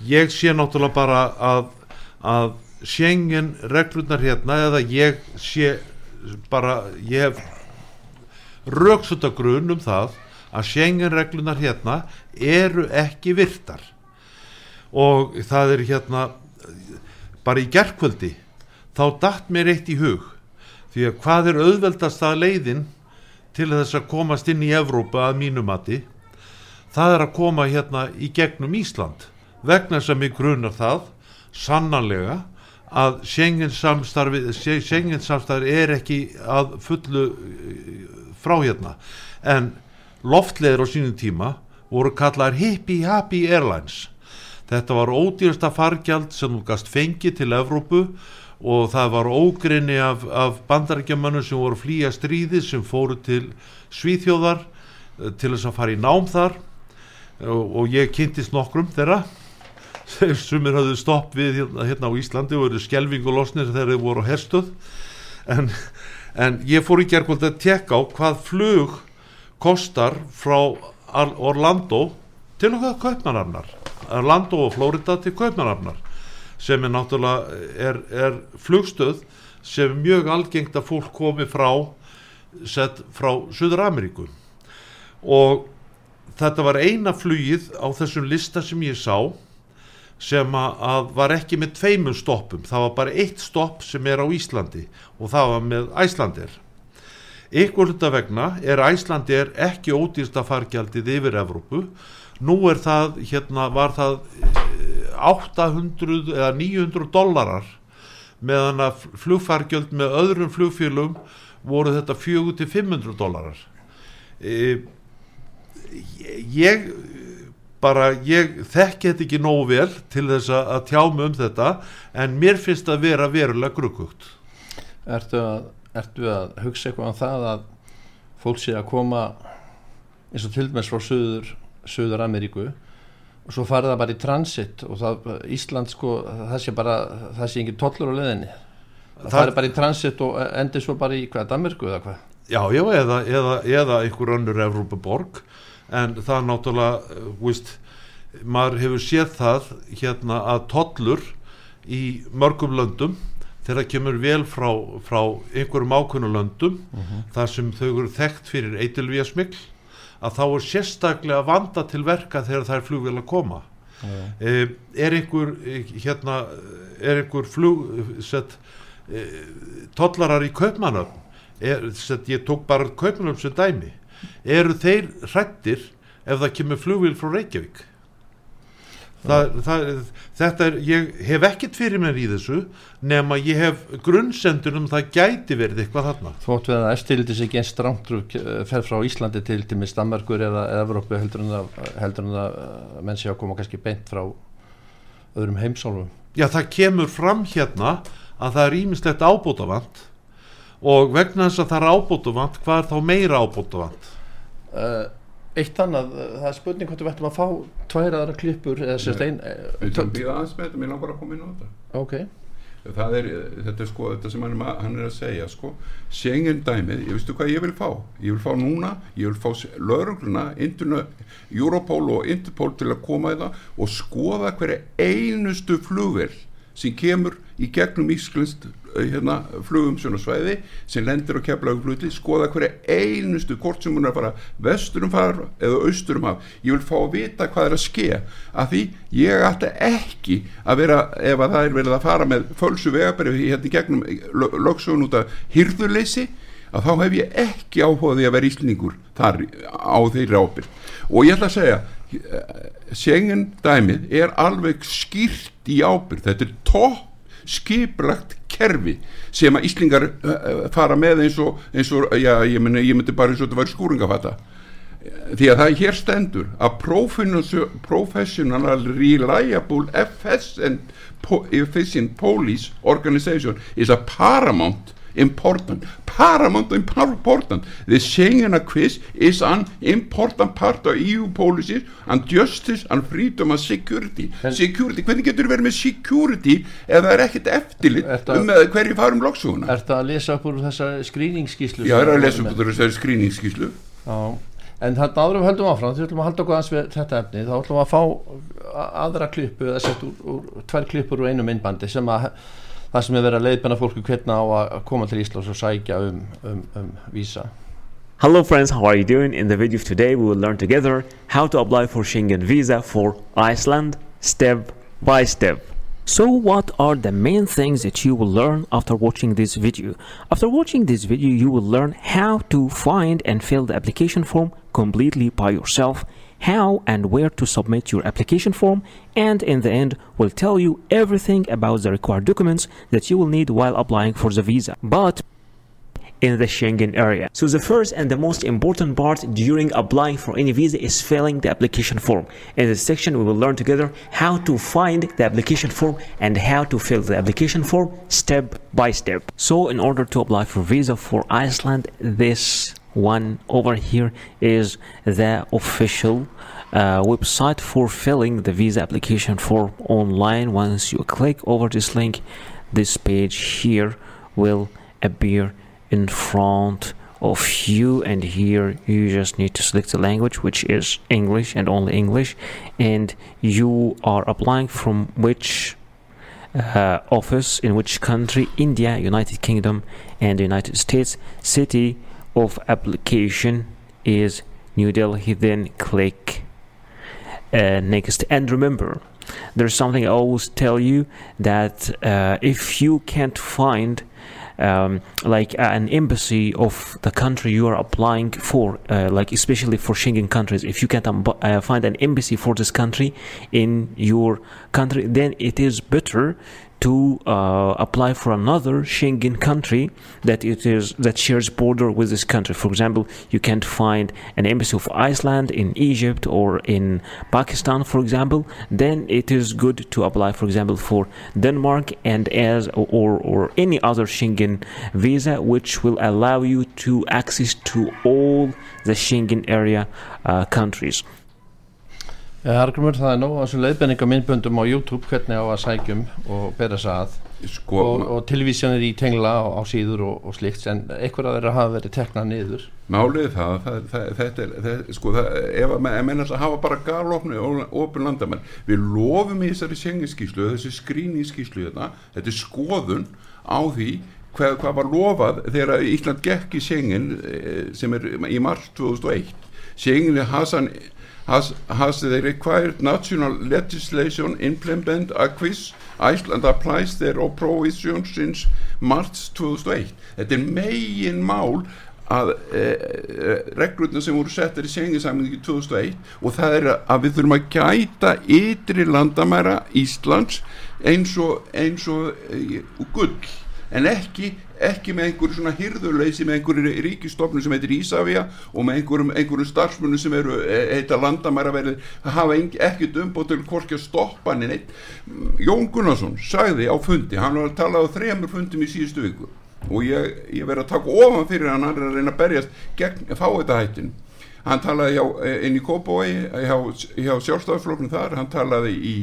ég sé náttúrulega bara að að Schengen reglurnar hérna eða ég sé bara ég hef rauksutta grun um það að Schengen reglunar hérna eru ekki virtar. Og það er hérna bara í gerkvöldi þá datt mér eitt í hug því að hvað er auðveldast að leiðin til þess að komast inn í Evrópa að mínumati það er að koma hérna í gegnum Ísland vegna sem ég grunar það sannanlega að Schengen samstarfi Schengen samstarfi er ekki að fullu frá hérna. En loftleðir á sínum tíma voru kallar Hippie Happy Airlines. Þetta var ódýrsta fargjald sem þú gast fengi til Evrópu og það var ógrinni af, af bandarækjamannu sem voru flýja stríði sem fóru til Svíþjóðar til þess að fara í nám þar. Og, og ég kynntist nokkrum þeirra sem er hafðu stopp við hérna, hérna á Íslandi og eru skelving og losnir þegar þeir voru á herstuð en, en ég fór í gerðkvöld að tekka á hvað flug kostar frá Orlando til okkar Kaupmannarnar Orlando og Florida til Kaupmannarnar sem er náttúrulega er, er flugstöð sem er mjög algengt að fólk komi frá sett frá Suður Ameríku og þetta var eina flugið á þessum lista sem ég sá sem að var ekki með tveimum stoppum, það var bara eitt stopp sem er á Íslandi og það var með Æslandir ykkur hluta vegna er Æslandir ekki ódýrsta fargjaldið yfir Evrópu. Nú er það, hérna var það 800 eða 900 dollarar meðan að flugfargjöld með öðrum flugfélum voru þetta 400-500 dollarar. E, ég bara, ég þekki þetta ekki nógu vel til þess að tjá mig um þetta en mér finnst að vera verulega gruggugt. Ertu að, ertu að hugsa eitthvað um það að fólk sé að koma eins og til dæmis frá Suður, Suður Ameríku og svo farið það bara í transit og það, Ísland sko það sé bara, það sé engin tollur á leðinni það, Það- farið bara í transit og endur svo bara í hvað, Danmörku eða hvað? Já, já, eða, eða, eða einhver önnur Evrópuborg en það náttúrulega, uh, víst, maður hefur séð það hérna að tollur í mörgum löndum þegar það kemur vel frá, frá einhverjum ákveðnu löndum þar sem þau eru þekkt fyrir eitilvíasmikl að þá er sérstaklega vanda til verka þegar það er flugvél að koma eh, er einhver eh, hérna, er einhver flug sett, eh, tollarar í er, sett, ég tók bara kaupmannöfn sem dæmi eru þeir hrættir ef það kemur flugvél frá Reykjavík? Það, það, þetta er ég hef ekkert fyrir mér í þessu nema ég hef grunnsendur um það gæti verið eitthvað þarna. Þótt við að eftirliti sig genst strámtrug fer frá Íslandi til til með Danmörkur eða Evrópu heldur en það, heldur en það uh, menn sé að koma kannski beint frá öðrum heimsálfum. Já, það kemur fram hérna að það er ímislegt ábótavant og vegna þess að það er ábótavant, hvað er þá meira ábótavant? uh, Eitt annað, uh, það er spurning hvort við ættum að fá tvær aðra klippur eða sérst ein Við uh, þurfum býða aðeins með þetta, mér langar að koma inn á þetta. Ok, það er, þetta er sko, þetta sem hann, er hann er að segja sko, Schengen dæmið, ég veistu hvað ég vil fá? Ég vil fá núna, ég vil fá lögregluna, Interna, Europol og Interpol til að koma í það og skoða hverja einustu flugvel sem kemur í gegnum ísklist hérna, flugumsjónasvæði sem lendir á keflagu fluti skoða hverja einustu hvort sem hún er að fara vesturum far eða austurum af ég vil fá að vita hvað er að ske. Af því ég ætla ekki að vera ef að það er verið að fara með fölsu vegabrið hérna í gegnum lögsugun út af hýrðuleysi að þá hef ég ekki áhugaði að vera íslningur þar á þeirri ábyrg og ég ætla að segja Schengen dæmið er alveg skýrt í ábyrg þetta er topp skiplagt kerfi sem að Íslingar uh, fara með eins og, eins og já, ég, myndi, ég myndi bara eins og þetta væri skúringafata. Því að það er hér stendur að professional, reliable efficient police organization is a paramount important paramount important. The Schengen quiz is an important part of EU policies and justice and freedom and security. En- security, hvernig getur verið með security ef það er ekkert eftirlit Ertu að- um hverju farum loksuguna Er það að lesa upp úr þessa skrýningsskíslu? Já, það er að lesa upp úr þessari skrýningsskíslu Já, en þarna áður við höldum áfram, því ætlum að halda okkur aðeins við þetta efni, þá ætlum við að fá aðra klippu, eða sett úr, úr tvær klippur úr einu myndbandi sem að það sem er verið að leiðbenna fólku hvernig á að koma til Íslands og sækja um, um, um vísa. Hello friends, how are you doing? In the video of today we will learn together how to apply for Schengen visa for Iceland step by step. So what are the main things that you will learn after watching this video? After watching this video you will learn how to find and fill the application form completely by yourself, how and where to submit your application form, and in the end will tell you everything about the required documents that you will need while applying for the visa. But in the Schengen area. So the first and the most important part during applying for any visa is filling the application form. In this section we will learn together how to find the application form and how to fill the application form step by step. So in order to apply for visa for Iceland this one over here is the official uh, website for filling the visa application form online. Once you click over this link this page here will appear in front of you. And here you just need to select the language which is English and only English. And you are applying from which uh, office in which country? India United Kingdom and United States city of application is New Delhi then click uh, next. And remember there's something I always tell you that uh, if you can't find um, like uh, an embassy of the country you are applying for, uh, like especially for Schengen countries, if you can't um, uh, find an embassy for this country in your country, then it is better to uh, apply for another Schengen country that it is that shares border with this country. For example, you can't find an embassy of Iceland in Egypt or in Pakistan, for example. Then it is good to apply, for example, for Denmark and as or or any other Schengen visa, which will allow you to access to all the Schengen area uh, countries. Já, Argrymur, það er nóg á þessu leiðbenningamindböndum á YouTube hvernig á að sækjum og bera þess að. Sko, og, og televísjónir í tengla á, á síður og, og slíkt en einhver að þeirra hafa verið teknað niður. Málið það, það, það þetta er, það, sko, ef að menn menn að hafa bara galopni og opin landamenn, við lofum í þessari senginskíslu, þessi skrýningskíslu hérna, þetta er skoðun á því hvað, hvað var lofað þegar Ísland gekk í sengin sem er í mars 2001 sengin er Hassan has, has the required national legislation implement acquis Iceland applies their provisions since March 2001 þetta er megin mál að e, e, reglurna sem voru settar í senginsamlingi 2001 og það er að við þurfum að gæta ytri landamæra Íslands eins og, eins og e, gull en ekki, ekki með einhverju svona hyrðuleysi með einhverju ríkistofnum sem heitir Ísafja og með einhverjum, einhverjum starfsmunum sem eru e, heita landamæra verið að hafa ekkert umbótt til hvorki að stoppa neitt. Jón Gunnarsson sagði á fundi, hann var að tala á þremur fundum í síðustu viku og ég, ég verið að taka ofan fyrir hann að reyna að berjast gegn fáiðahættin hann talaði hjá, eh, inn í Kópói hjá, hjá sjálfstafsfloknum þar hann talaði í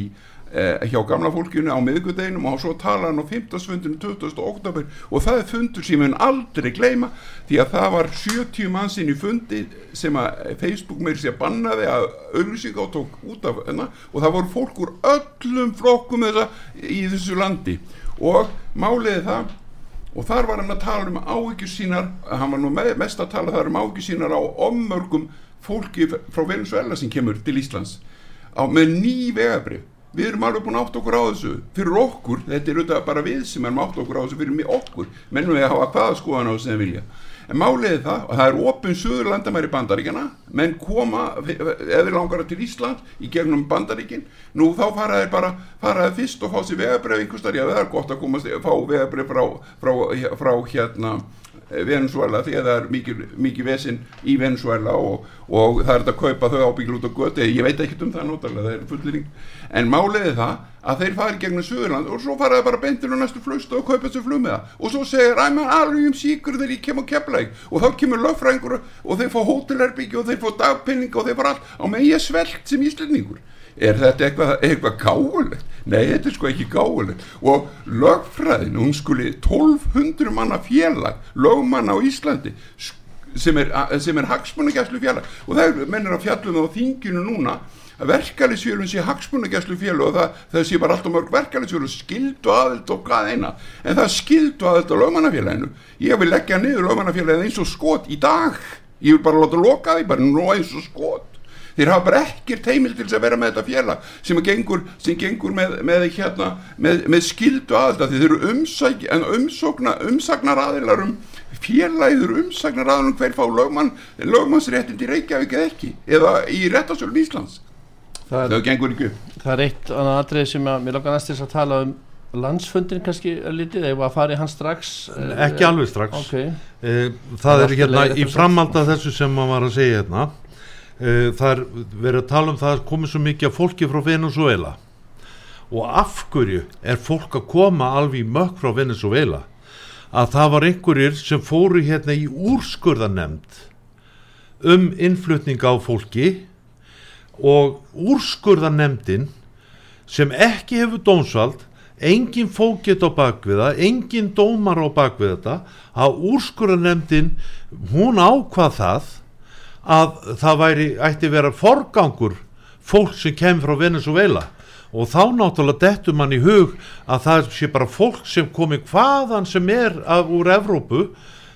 eh, hjá gamla fólkinu á miðgudeginum og svo talaði hann á 15. fundinu 20. oktober og það er fundur sem hann aldrei gleyma því að það var 70 mannsinn í fundi sem að Facebook meir sér bannaði að auðvísík á tók út af hennar og það voru fólk úr öllum flokkum þessa í þessu landi og máliði það og þar var hann að tala um áhyggjur sínar hann var nú mest að tala þar um áhyggjur sínar á ommörgum fólki frá Venezuela sem kemur til Íslands á, með ný vegabrif við erum alveg búin átt okkur á þessu fyrir okkur, þetta er auðvitað bara við sem erum átt okkur á þessu fyrir mig okkur. Mennum við að hafa hvaða skoðan á þessu sem vilja. En máliði það, og það er opinn söður landamæri bandaríkjana, menn koma eða langar til Ísland í gegnum bandaríkin, nú þá faraði bara faraði fyrst og fá sér vegabref einhverstaðar, já það er gott að komast fá vegabref frá, frá, frá hérna Venezuela því að það er mikið, mikið vesinn í Venezuela og, og það er þetta að kaupa þau ábygglu út á göti ég veit ekki um það notalega, það er fullering en máliði það að þeir fari gegnum Suðurland og svo faraði bara beintin og næstu flustu og kaupa þessu flugmiða og svo segir að maður alveg um síkur þegar ég kem og kemlaug og þá kemur löffrængur og þeir fá hótelherbyggi og þeir fá dagpenning og þeir fara allt. Á með ég svelt sem íslendingur er þetta eitthvað, eitthvað gáulegt nei þetta er sko ekki gáulegt og lögfræðin, hún skuli 1200 manna félag lögmanna á Íslandi sem er, er hagsmunagæslu félag og það er mennir að fjallum á þinginu núna að verkefælisfélun sé hagsmunagæslu félag og það, það sé bara alltaf mörg verkefælisfélun skildu aðild og hvað eina. En það skildu aðild á lögmannafélaginu. Ég vil leggja niður lögmannafélaginu eins og skot í dag. Ég vil bara láta loka því bara nú eins og skot þeir hafa bara ekkert heimil til þess að vera með þetta félag sem gengur, sem gengur með, með, hérna, með, með skildu aðelda því. Þeir eru umsæk, umsókna, umsagnar aðilar um félagður umsagnar aðilar um hver fá lögmann, lögmannsréttin til Reykjavík eða ekki eða í réttasölun Íslands. Það, það gengur ekki Það er eitt annað atrið sem að, mér langar næst að tala um landsfundin kannski litið eða að fara í hann strax? Ekki alveg strax. okay. það, það er hérna í framhald af þessu sem maður var að segja hérna. Eh, það er verið að tala um það að komið svo mikið af fólki frá Venezuela og af hverju er fólk að koma alveg mökk frá Venezuela að það var einhverjir sem fóru hérna í úrskurðanemnd um innflutning á fólki og úrskurðanemndin sem ekki hefur dómsvald engin fókitt á bakviða engin dómar á bakvið þetta að úrskurðanemndin hún ákvað það að það væri, ætti vera forgangur fólk sem kemur frá Venezuela og þá náttúrulega dettur mann í hug að það sé bara fólk sem komi hvaðan sem er af, úr Evrópu,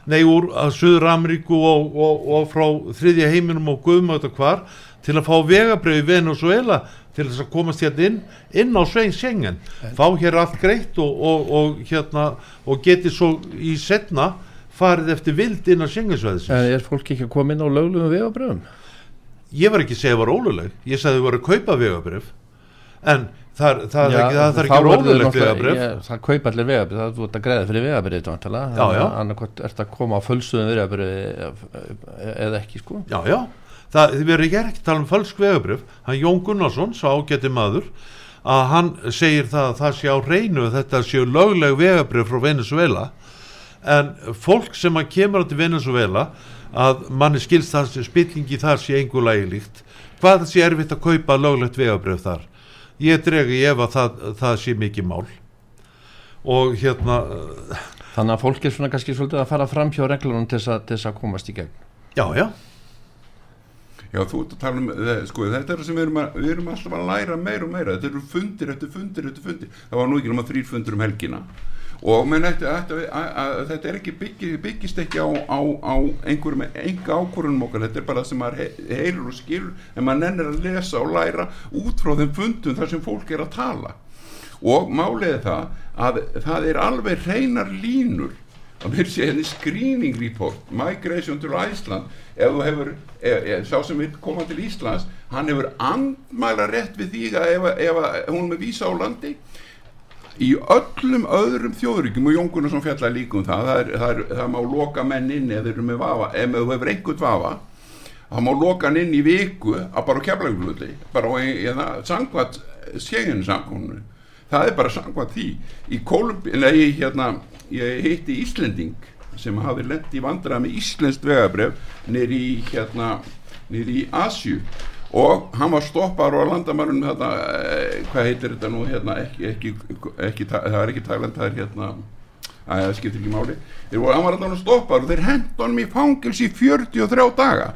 nei úr Suður Ameríku og, og, og frá þriðja heiminum og guðmöta hvar til að fá vegabröð í Venezuela til þess að komast hérna inn, inn á svein sengen, fá hér allt greitt og, og hérna og geti svo í setna farið eftir vild inn á synginsvæðisins En er fólk ekki að koma inn á löglum vegabröfum? Ég var ekki að segja að það var óluleg ég sagði að það var að kaupa vegabröf en það, það, Já, það, er ekki ólulegt vegabröf Það kaupa allir vegabröf, það er út að greiða fyrir vegabröf annarkvæmt er þetta að koma á fölsuðum vegabröf eða ekki sko. Já, já, það verður ekki ekki tala um fölsk vegabröf hann Jón Gunnarsson, sá geti maður að hann segir það að það sé á reynu þetta séu lögleg vegabröf frá Venezuela en fólk sem að kemur á til Venezuela að manni skilst það spillingi þar sé einhver lagi líkt hvað sé erfitt að kaupa löglegt vegabröf þar? Ég dregi ef að það, það sé mikið mál. Og hérna Þannig að fólk er svona kannski svolítið að fara fram hjá reglunum til þess að, til þess að komast í gegn. Já, já, Já, þú ert að tala um, eh, sko, þetta er það sem við erum, að, við erum alltaf að læra meira og meira, þetta eru fundir eftir fundir eftir fundir, það var nú ekki náma þrýr fundir um helgina og menn ætti, að, þetta er ekki byggi, byggist ekki á, á, á einhverjum enga ákvörunum okkar, þetta er bara það sem maður he, heyrur og skilur en maður nennir að lesa og læra út frá þeim fundum þar sem fólk er að tala. Og málið er það að það er alveg hreinar línur að mér sé henni screening report migration to Iceland. Ef þú hefur, ef, ef, sá sem vil koma til Íslands hann hefur andmæla rétt við því að ef, ef hún er með vísa á landi í öllum öðrum þjóðuríkjum og Jón Gunnarsson fjallar líka um það það, er, það, er, það má loka menn inn ef þú hefur einhvern vafa það má loka hann inn í viku að bara keflagululli bara það sangvat skeginu sangkonu það er bara sangvað því. Í Kolumbi, nei, hérna ég hitti Íslending sem hafi lent í vandrað með Íslenskt vegabref nýri hérna nýri í Asju og hann var stoppar á landamærunum hérna, hvað heitir þetta nú hérna, ekki, ekki, ekki, það er ekki Thailand, það er hérna að það skiptir ekki máli. Þeir voru, hann var alltaf stoppar og þeir hendur honum í fangils í 43 daga.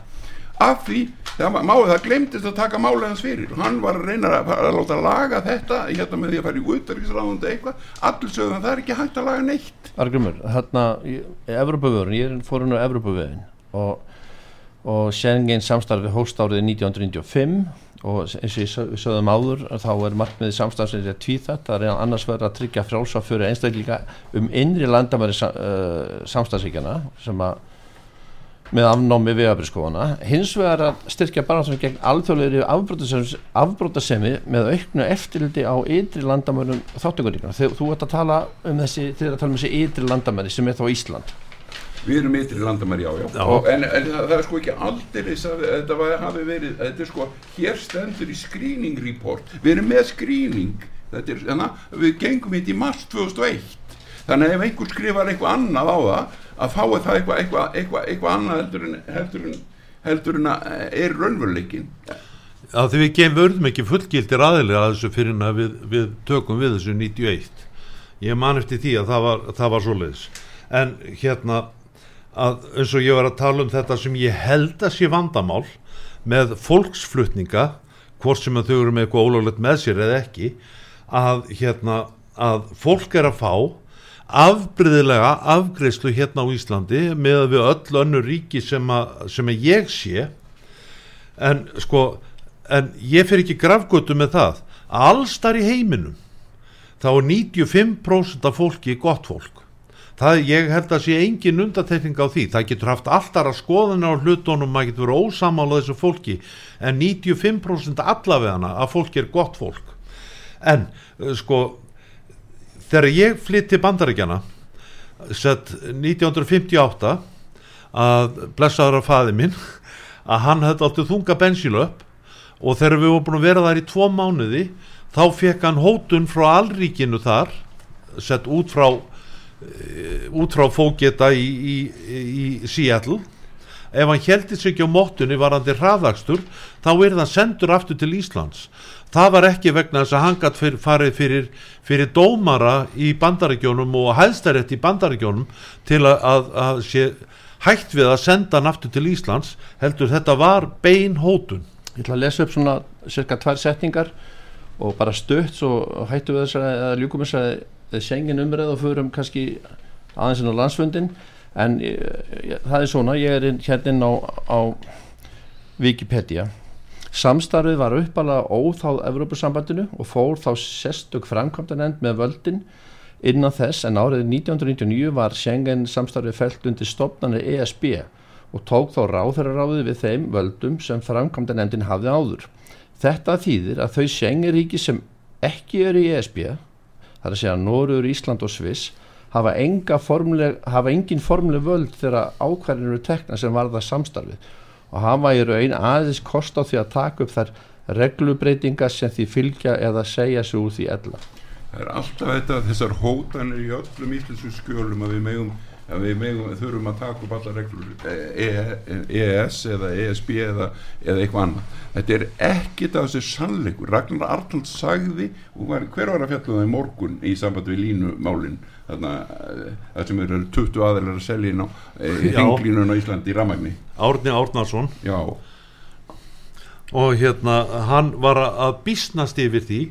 Af því, það, máli, það glemtist að taka málið hans fyrir. Og hann var að reyna að, að láta laga þetta hérna með því að fara í útverkisráðund eitthvað, allir sögum að það er ekki hægt að laga neitt. Argrymur, hérna í Evropavöðurinn, ég er fórinn á Evropavöðin og, og Schengen samstarfi hóst árið 1995 og eins og ég sögðum áður þá er markmiði samstarfsins að tvíþætt það er annars verið að tryggja frálsa fyrir einstaklinga um innri landamæri uh, samstarfsíkjana sem að með afnámi vegabriskofana hins vegar að styrkja barnáttúrulega gegn alþjóðlegri afbrótasemi með auknu eftirliti á ytri landamærum þáttökuríkuna þú, ert að tala um þessi þegar að tala um þessi ytri landamæri sem er þá Ísland Við erum ytri landamæri, já, já. Og, en, en það, það er sko ekki aldrei að þetta var, hafi verið, þetta er sko hér stendur í screening report. Við erum með screening. Þetta er, þannig að við gengum hitt í mars 2001 þannig að ef einhver skrifar eitthvað annað á það að fái það eitthvað eitthvað, eitthvað, eitthvað annað heldur en heldur en, heldur en að eh, er raunveruleikin að því við gefum vörðum ekki fullgildir aðilega að þessu fyrir að við, við tökum við þessu 91 ég man eftir því að það var, það var svoleiðis. En hérna að eins og ég var að tala um þetta sem ég held að sé vandamál með fólksflutninga hvort sem að þau eru með eitthvað ólöglegt með sér eða ekki að hérna að fólk er að fá afbryðilega afgreyslu hérna á Íslandi með við öll önnur ríki sem að, sem að ég sé. En sko en ég fer ekki grafgötu með það. Að allstar í heiminum þá er 95% af fólki gott fólk það ég held að sé engin undatekning á því. Það getur haft alltaf að skoðuna á hlutunum maður getur verið ósamála þessu fólki en 95% allavegana að fólki er gott fólk. En eh, sko þegar ég flytt til bandaríkjana sett 1958 að blessaður af faði minn að hann hefði átti þunga bensílöp og þegar við vorum búin að vera þar í tvo mánuði þá fekk hann hótun frá allríkinu þar sett út frá út frá fóketa í, í, í Seattle. Ef hann heldi sig ekki á móttunni varandi hraðakstur þá er það sendur aftur til Íslands. Það var ekki vegna þess að hann gætt fyr, farið fyrir, fyrir dómara í bandaríkjónum og hæðstærétt í bandaríkjónum til að, að, að sé hægt við að senda hann aftur til Íslands heldur þetta var bein hótun. Ég ætla að lesa upp svona cirka tvær setningar og bara stutt svo hættu við þessari eða ljúkum þessari sengin umræð og förum kannski aðeins inn á landsfundin en ég, ég, það er svona, ég er hérna á, á Wikipedia. Samstarfið var uppalega óþáð Evrópusambandinu og fór þá sestug framkvæmdanend með völdin. Innan þess en árið 1999 var Schengen samstarfið felt undir stopnarnir ESB og tók þá ráðherraráðið við þeim völdum sem framkvæmdanendin hafði áður. Þetta þýðir að þau Schengen-ríki sem ekki eru í ESB, það er að segja Norður, Ísland og Sviss, hafa, formleg, hafa engin formleg völd þegar ákvarðin eru tekna sem varða samstarfið og hafa í raun aðeins kost á því að taka upp þær reglubreitingar sem því fylgja eða segja sig úr því ella. Það er alltaf þetta, þessar hótanir í öllum íslensku skjölum að við megum að við megum, þurfum að taka upp allar reglur EES e eða ESB eða, eða eitthvað annað. Þetta er ekkit af þessi sannleikur. Ragnar Arnold sagði var, hver var að fjalla það í morgun í samband við línumálin? Það sem eru 20 aðeinar að selja inn á henglínun á Íslandi í Ramagni Árni Árnarsson já. Og hérna hann var að bísnast yfir því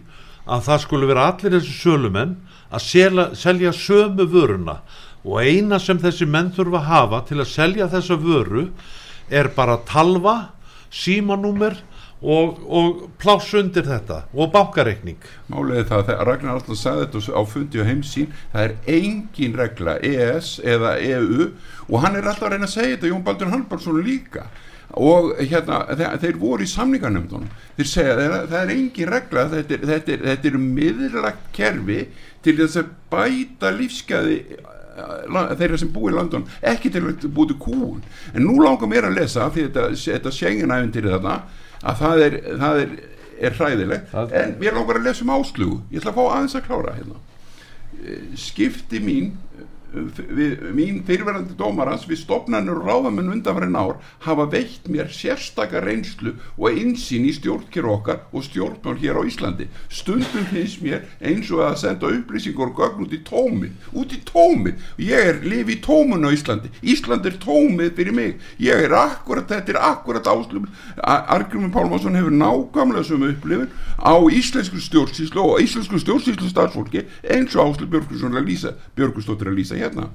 að það skulle vera allir þessi sölumenn að selja, selja sömu vöruna og eina sem þessi menn þurfa að hafa til að selja þessa vöru er bara talva, símanúmer og, og pláss undir þetta og bákareikning Málega það að Ragnar alltaf sagði þetta á fundi og heimsín það er engin regla ES eða EU og hann er alltaf að reyna að segja þetta Jón Baldur Halbarsson líka. Og hérna þeir, þeir voru í samningarnöfndunum þeir segja það, það er engin regla þetta er, er, er miðurlagt kerfi til þess að bæta lífskeiði eh, þeirra sem búi í landun ekki til að búi til kúun en nú langar mér að lesa því þetta, þetta senginæfin til þetta að það er, það er, er hræðilegt. Það en mér langar að lesa um áslugu ég ætla að fá aðeins að klára hérna. Eh, skipti mín við, mín fyrirverðandi dómarans við stopnarnir og ráðamenn undanfærin ár hafa veitt mér sérstakar reynslu og einsýn í stjórnkjör okkar og stjórnmál hér á Íslandi. Stundum finnst mér eins og að senda upplýsingur og gögn út í tómi út í tómi, ég er lifi í tómun á Íslandi, Ísland er tómið fyrir mig, ég er akkurat þetta er akkurat áslum, Argrymur Pálmarsson hefur nákvæmlega sem upplifin á íslensku stjórnsýslu og íslensku stjórnsýslu starfsfólki eins og Áslu Björgustóttir að lýsa hérna.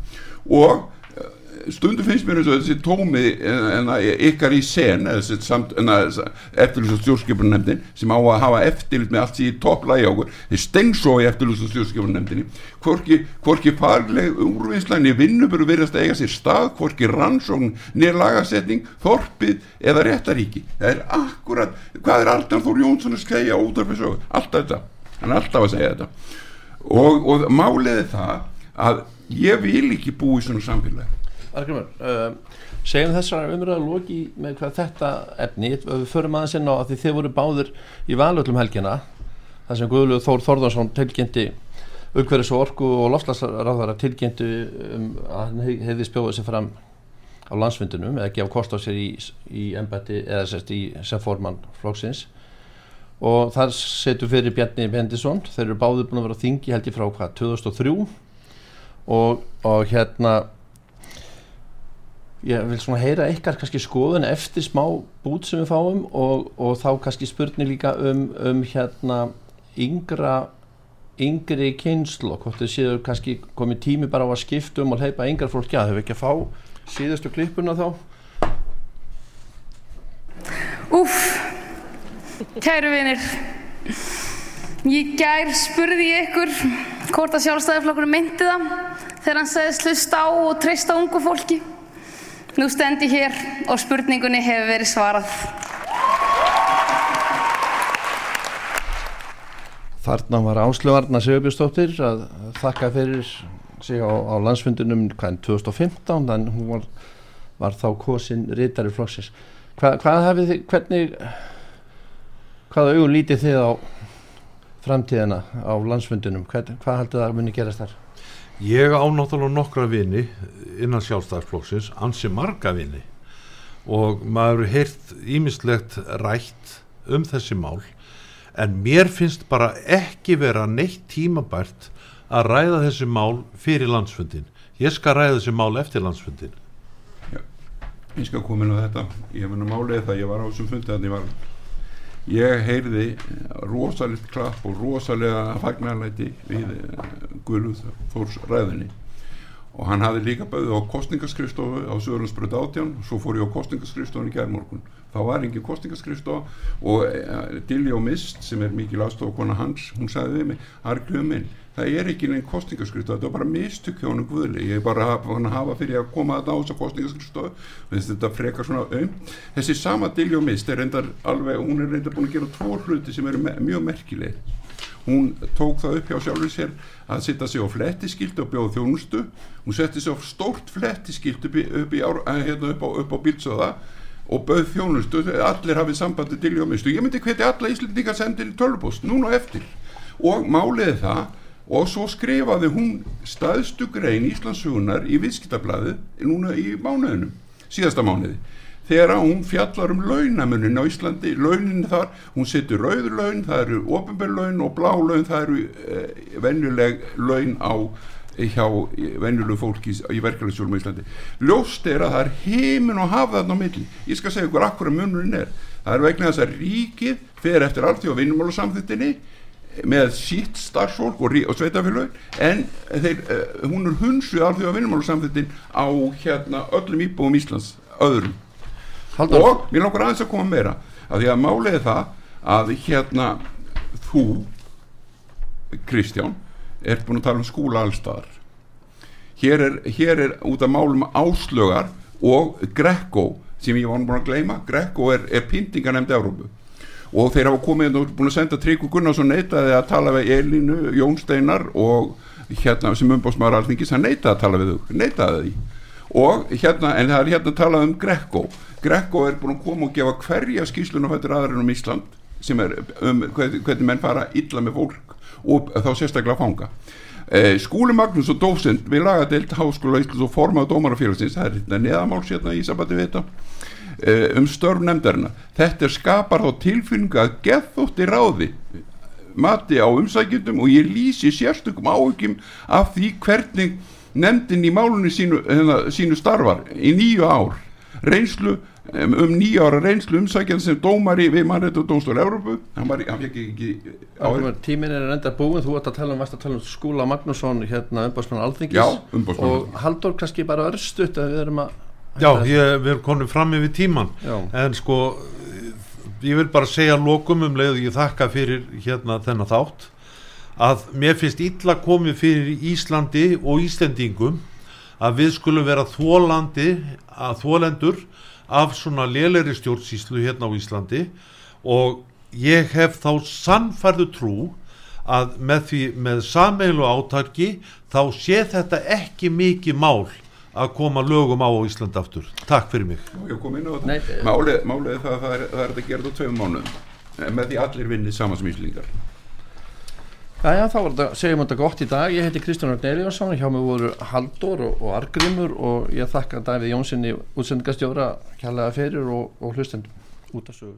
Og eh, stundu finnst mér eins og þessi tómi en ykkar í sen eftirlýst og stjórnskipunanemndin sem á að hafa eftirlýst með allt síðan topplægi á okkur þeir stengsó í stjórnskipunanemndinni hvorki, hvorki farleg úrvinnslæni vinnuburu verðast að eiga sér stað hvorki rannsókn, nýr lagasetning þorpið eða réttaríki það er akkurat, hvað er Aldan Þór Jónsson að skæja þessu, alltaf þetta. Hann er alltaf að segja þetta. Og, og máliði það að ég vil ekki búi í svona samfélag Argrymur, uh, segjum þessar umræðu loki með hvað þetta efni. Við förum aðeins inn á að því þið voru báður í valöllum helgina þar sem Guðluð Þór Þórðarsson tilkynnti uppverðis og orku og lofslagsráðara tilkynntu um, að hann hefði spjóðið sér fram á landsfundunum eða gefa kost á sér í, í embætti eða sérst í sem formann flóksins og þar setur fyrir Bjarni Bendisson þeir eru báður búin að vera þingi held ég frá hvað 2003 og, og hérna ég vil svona heyra ykkar kannski skoðun eftir smá bút sem við fáum og, og þá kannski spurning líka um, um hérna yngra yngri kynslu og hvort þið séu kannski komið tími bara á að skipta um og heipa yngra fólki að þau ekki að fá síðustu klippuna þá? Úf Kæru vinir. Ég gær spurði ykkur hvort að sjálfstæðarflokkur myndi það þegar hann segðist hlusta á og treysta ungu fólki. Nú stendi hér og spurningunni hefur verið svarað. Þarna var Áslöfarna Sigurbjörnsdóttir að þakka fyrir sig á, á landsfundunum hvaðin 2015 þannig hún var, var þá kosin rítari flokksins. Hva, hvað hafið þið, hvernig, hvaða augun lítið þið á framtíðina á landsfundunum hvað, hvað heldur það að muni gerast þar? Ég á náttúrulega nokkra vini innan sjálfstæðarflokksins ansi marga vini. Og maður heirt ímislegt rætt um þessi mál en mér finnst bara ekki vera neitt tímabært að ræða þessi mál fyrir landsfundin ég skal ræða þessi mál eftir landsfundin Já, ég skal koma inn á þetta. Ég hef henni málið það ég var á þessum fundi að ég var ég heyrði rosalegt klapp og rosalega fagnarleiti við eh, Guðluð Þórs ræðinni og hann hafði líka bæðið á kostningaskristofu á Söðurlandsbröð 18 og svo fór ég á kostningaskristofunni gærmorgun þá var engin kostningaskristof og uh, Dilljó Mist sem er mikil aðstofakona hans, hún sagði við mig Argljum minn, það er ekki neinn kostningaskristof þetta var bara hann Guðli ég er bara að hafa fyrir að koma að dása kostningaskristof, þetta frekar svona um þessi sama Dilljó Mist er reyndar alveg, hún er reyndar búin að gera tvo hluti sem eru me mjög merkileg hún tók það upp hjá sjálfur sér að sitta sig á flettiskilt og bjóða þjónustu. Hún setti sig á stórt flettiskilt upp, upp, hérna, upp á, á bílsöða og bauð þjónustu, allir hafið sambandi til og mistu, ég myndi hveti alla íslendingar sendið í tölvupost, núna og eftir. Og máliði það og svo skrifaði hún staðstu grein Íslandsugunar í viðskiptablaði núna í mánuðinum, síðasta mánuði. Þegar hún fjallar um launamunin á Íslandi, launin þar hún setur rauður laun, það eru ofinbjörn laun og blá laun, það eru eh, venjuleg laun á hjá venjulegu fólki í verkefælisjólum í Íslandi. Ljóst er að það er heimin og hafa þarna á milli. Ég skal segja ykkur akkur að munurinn er. Það er vegna þess að ríkið fer eftir allt því á vinnumálasamþittinni með sítt starfsfólk og, og sveitafélög en þeir, uh, hún er hunsuð allt því á vinnumálasamþittin á hérna öllum íbúum Íslands öðrum Halldór, og mér langar aðeins að koma meira að því að málið það að hérna þú Kristján er búin að tala um skúla allstaðar hér er, hér er út af málum áslögar og Greco sem ég var búin að gleyma. Greco er, er pyntinganemnd Európu og þeir hafa komið og búin að senda Tryggvi Gunnarsson neitaði að tala við Elínu, Jón Steinar og hérna sem umbásmaður alþingis hann neitaði að tala við þau, neitaði því. Og hérna, en það er hérna talað um Greco Greco er búin að koma og gefa hverja skýslun á fættur aðrinn um Ísland sem er um hvernig, menn fara illa með fólk og þá sérstaklega fanga. Eh, Skúli Magnús og dósend við lagadeild háskóla Íslands og formaðu dómarafélagsins það er hérna neðamáls hérna í sabati við þetta eh, um störf nefndarina þetta skapar þá tilfinningu að geðþótti ráði mati á umsækjundum og ég lýsi sérstökum áhugjum af því hvernig nefndin í málunni sínu, hérna, sínu starfar í nýju ár. Reynslu um, um nýju ára reynslu umsækjand sem dómari við mannréttu dómstóri Evrópu. Hann, hann fekk ekki tíminn er enda búin, þú ert að tala um, að tala um Skúla Magnússon, hérna umbásmann Alþingis. Já, og. Halldór kannski bara örstutt að við erum að Já, ég, við erum konum fram yfir tíman Já. en sko ég vil bara segja lokum um leið og ég þakka fyrir hérna þennan þátt að mér finnst illa komið fyrir Íslandi og Íslendingum að við skulum vera þólandi að þólendur af svona lélegri stjórnsýslu hérna á Íslandi og ég hef þá sannfærðu trú að með því með sameilu átaki þá sé þetta ekki mikið mál að koma lögum á á Ísland aftur. Takk fyrir mig. ég kom inn á Nei, þetta málið, málið er það að það er, það er þetta að gera þetta á tveim mánuðum eh, með því allir vinni saman sem íslingar Jæja, þá þetta, segjum þetta gott í dag. Ég heiti Kristján Örn Elífarsson, hjá mig voru Halldór og, og Argrimur og ég þakka Davíð Jónssoni útsendingastjóra kærlega fyrir og, og hlustendum út af sögu.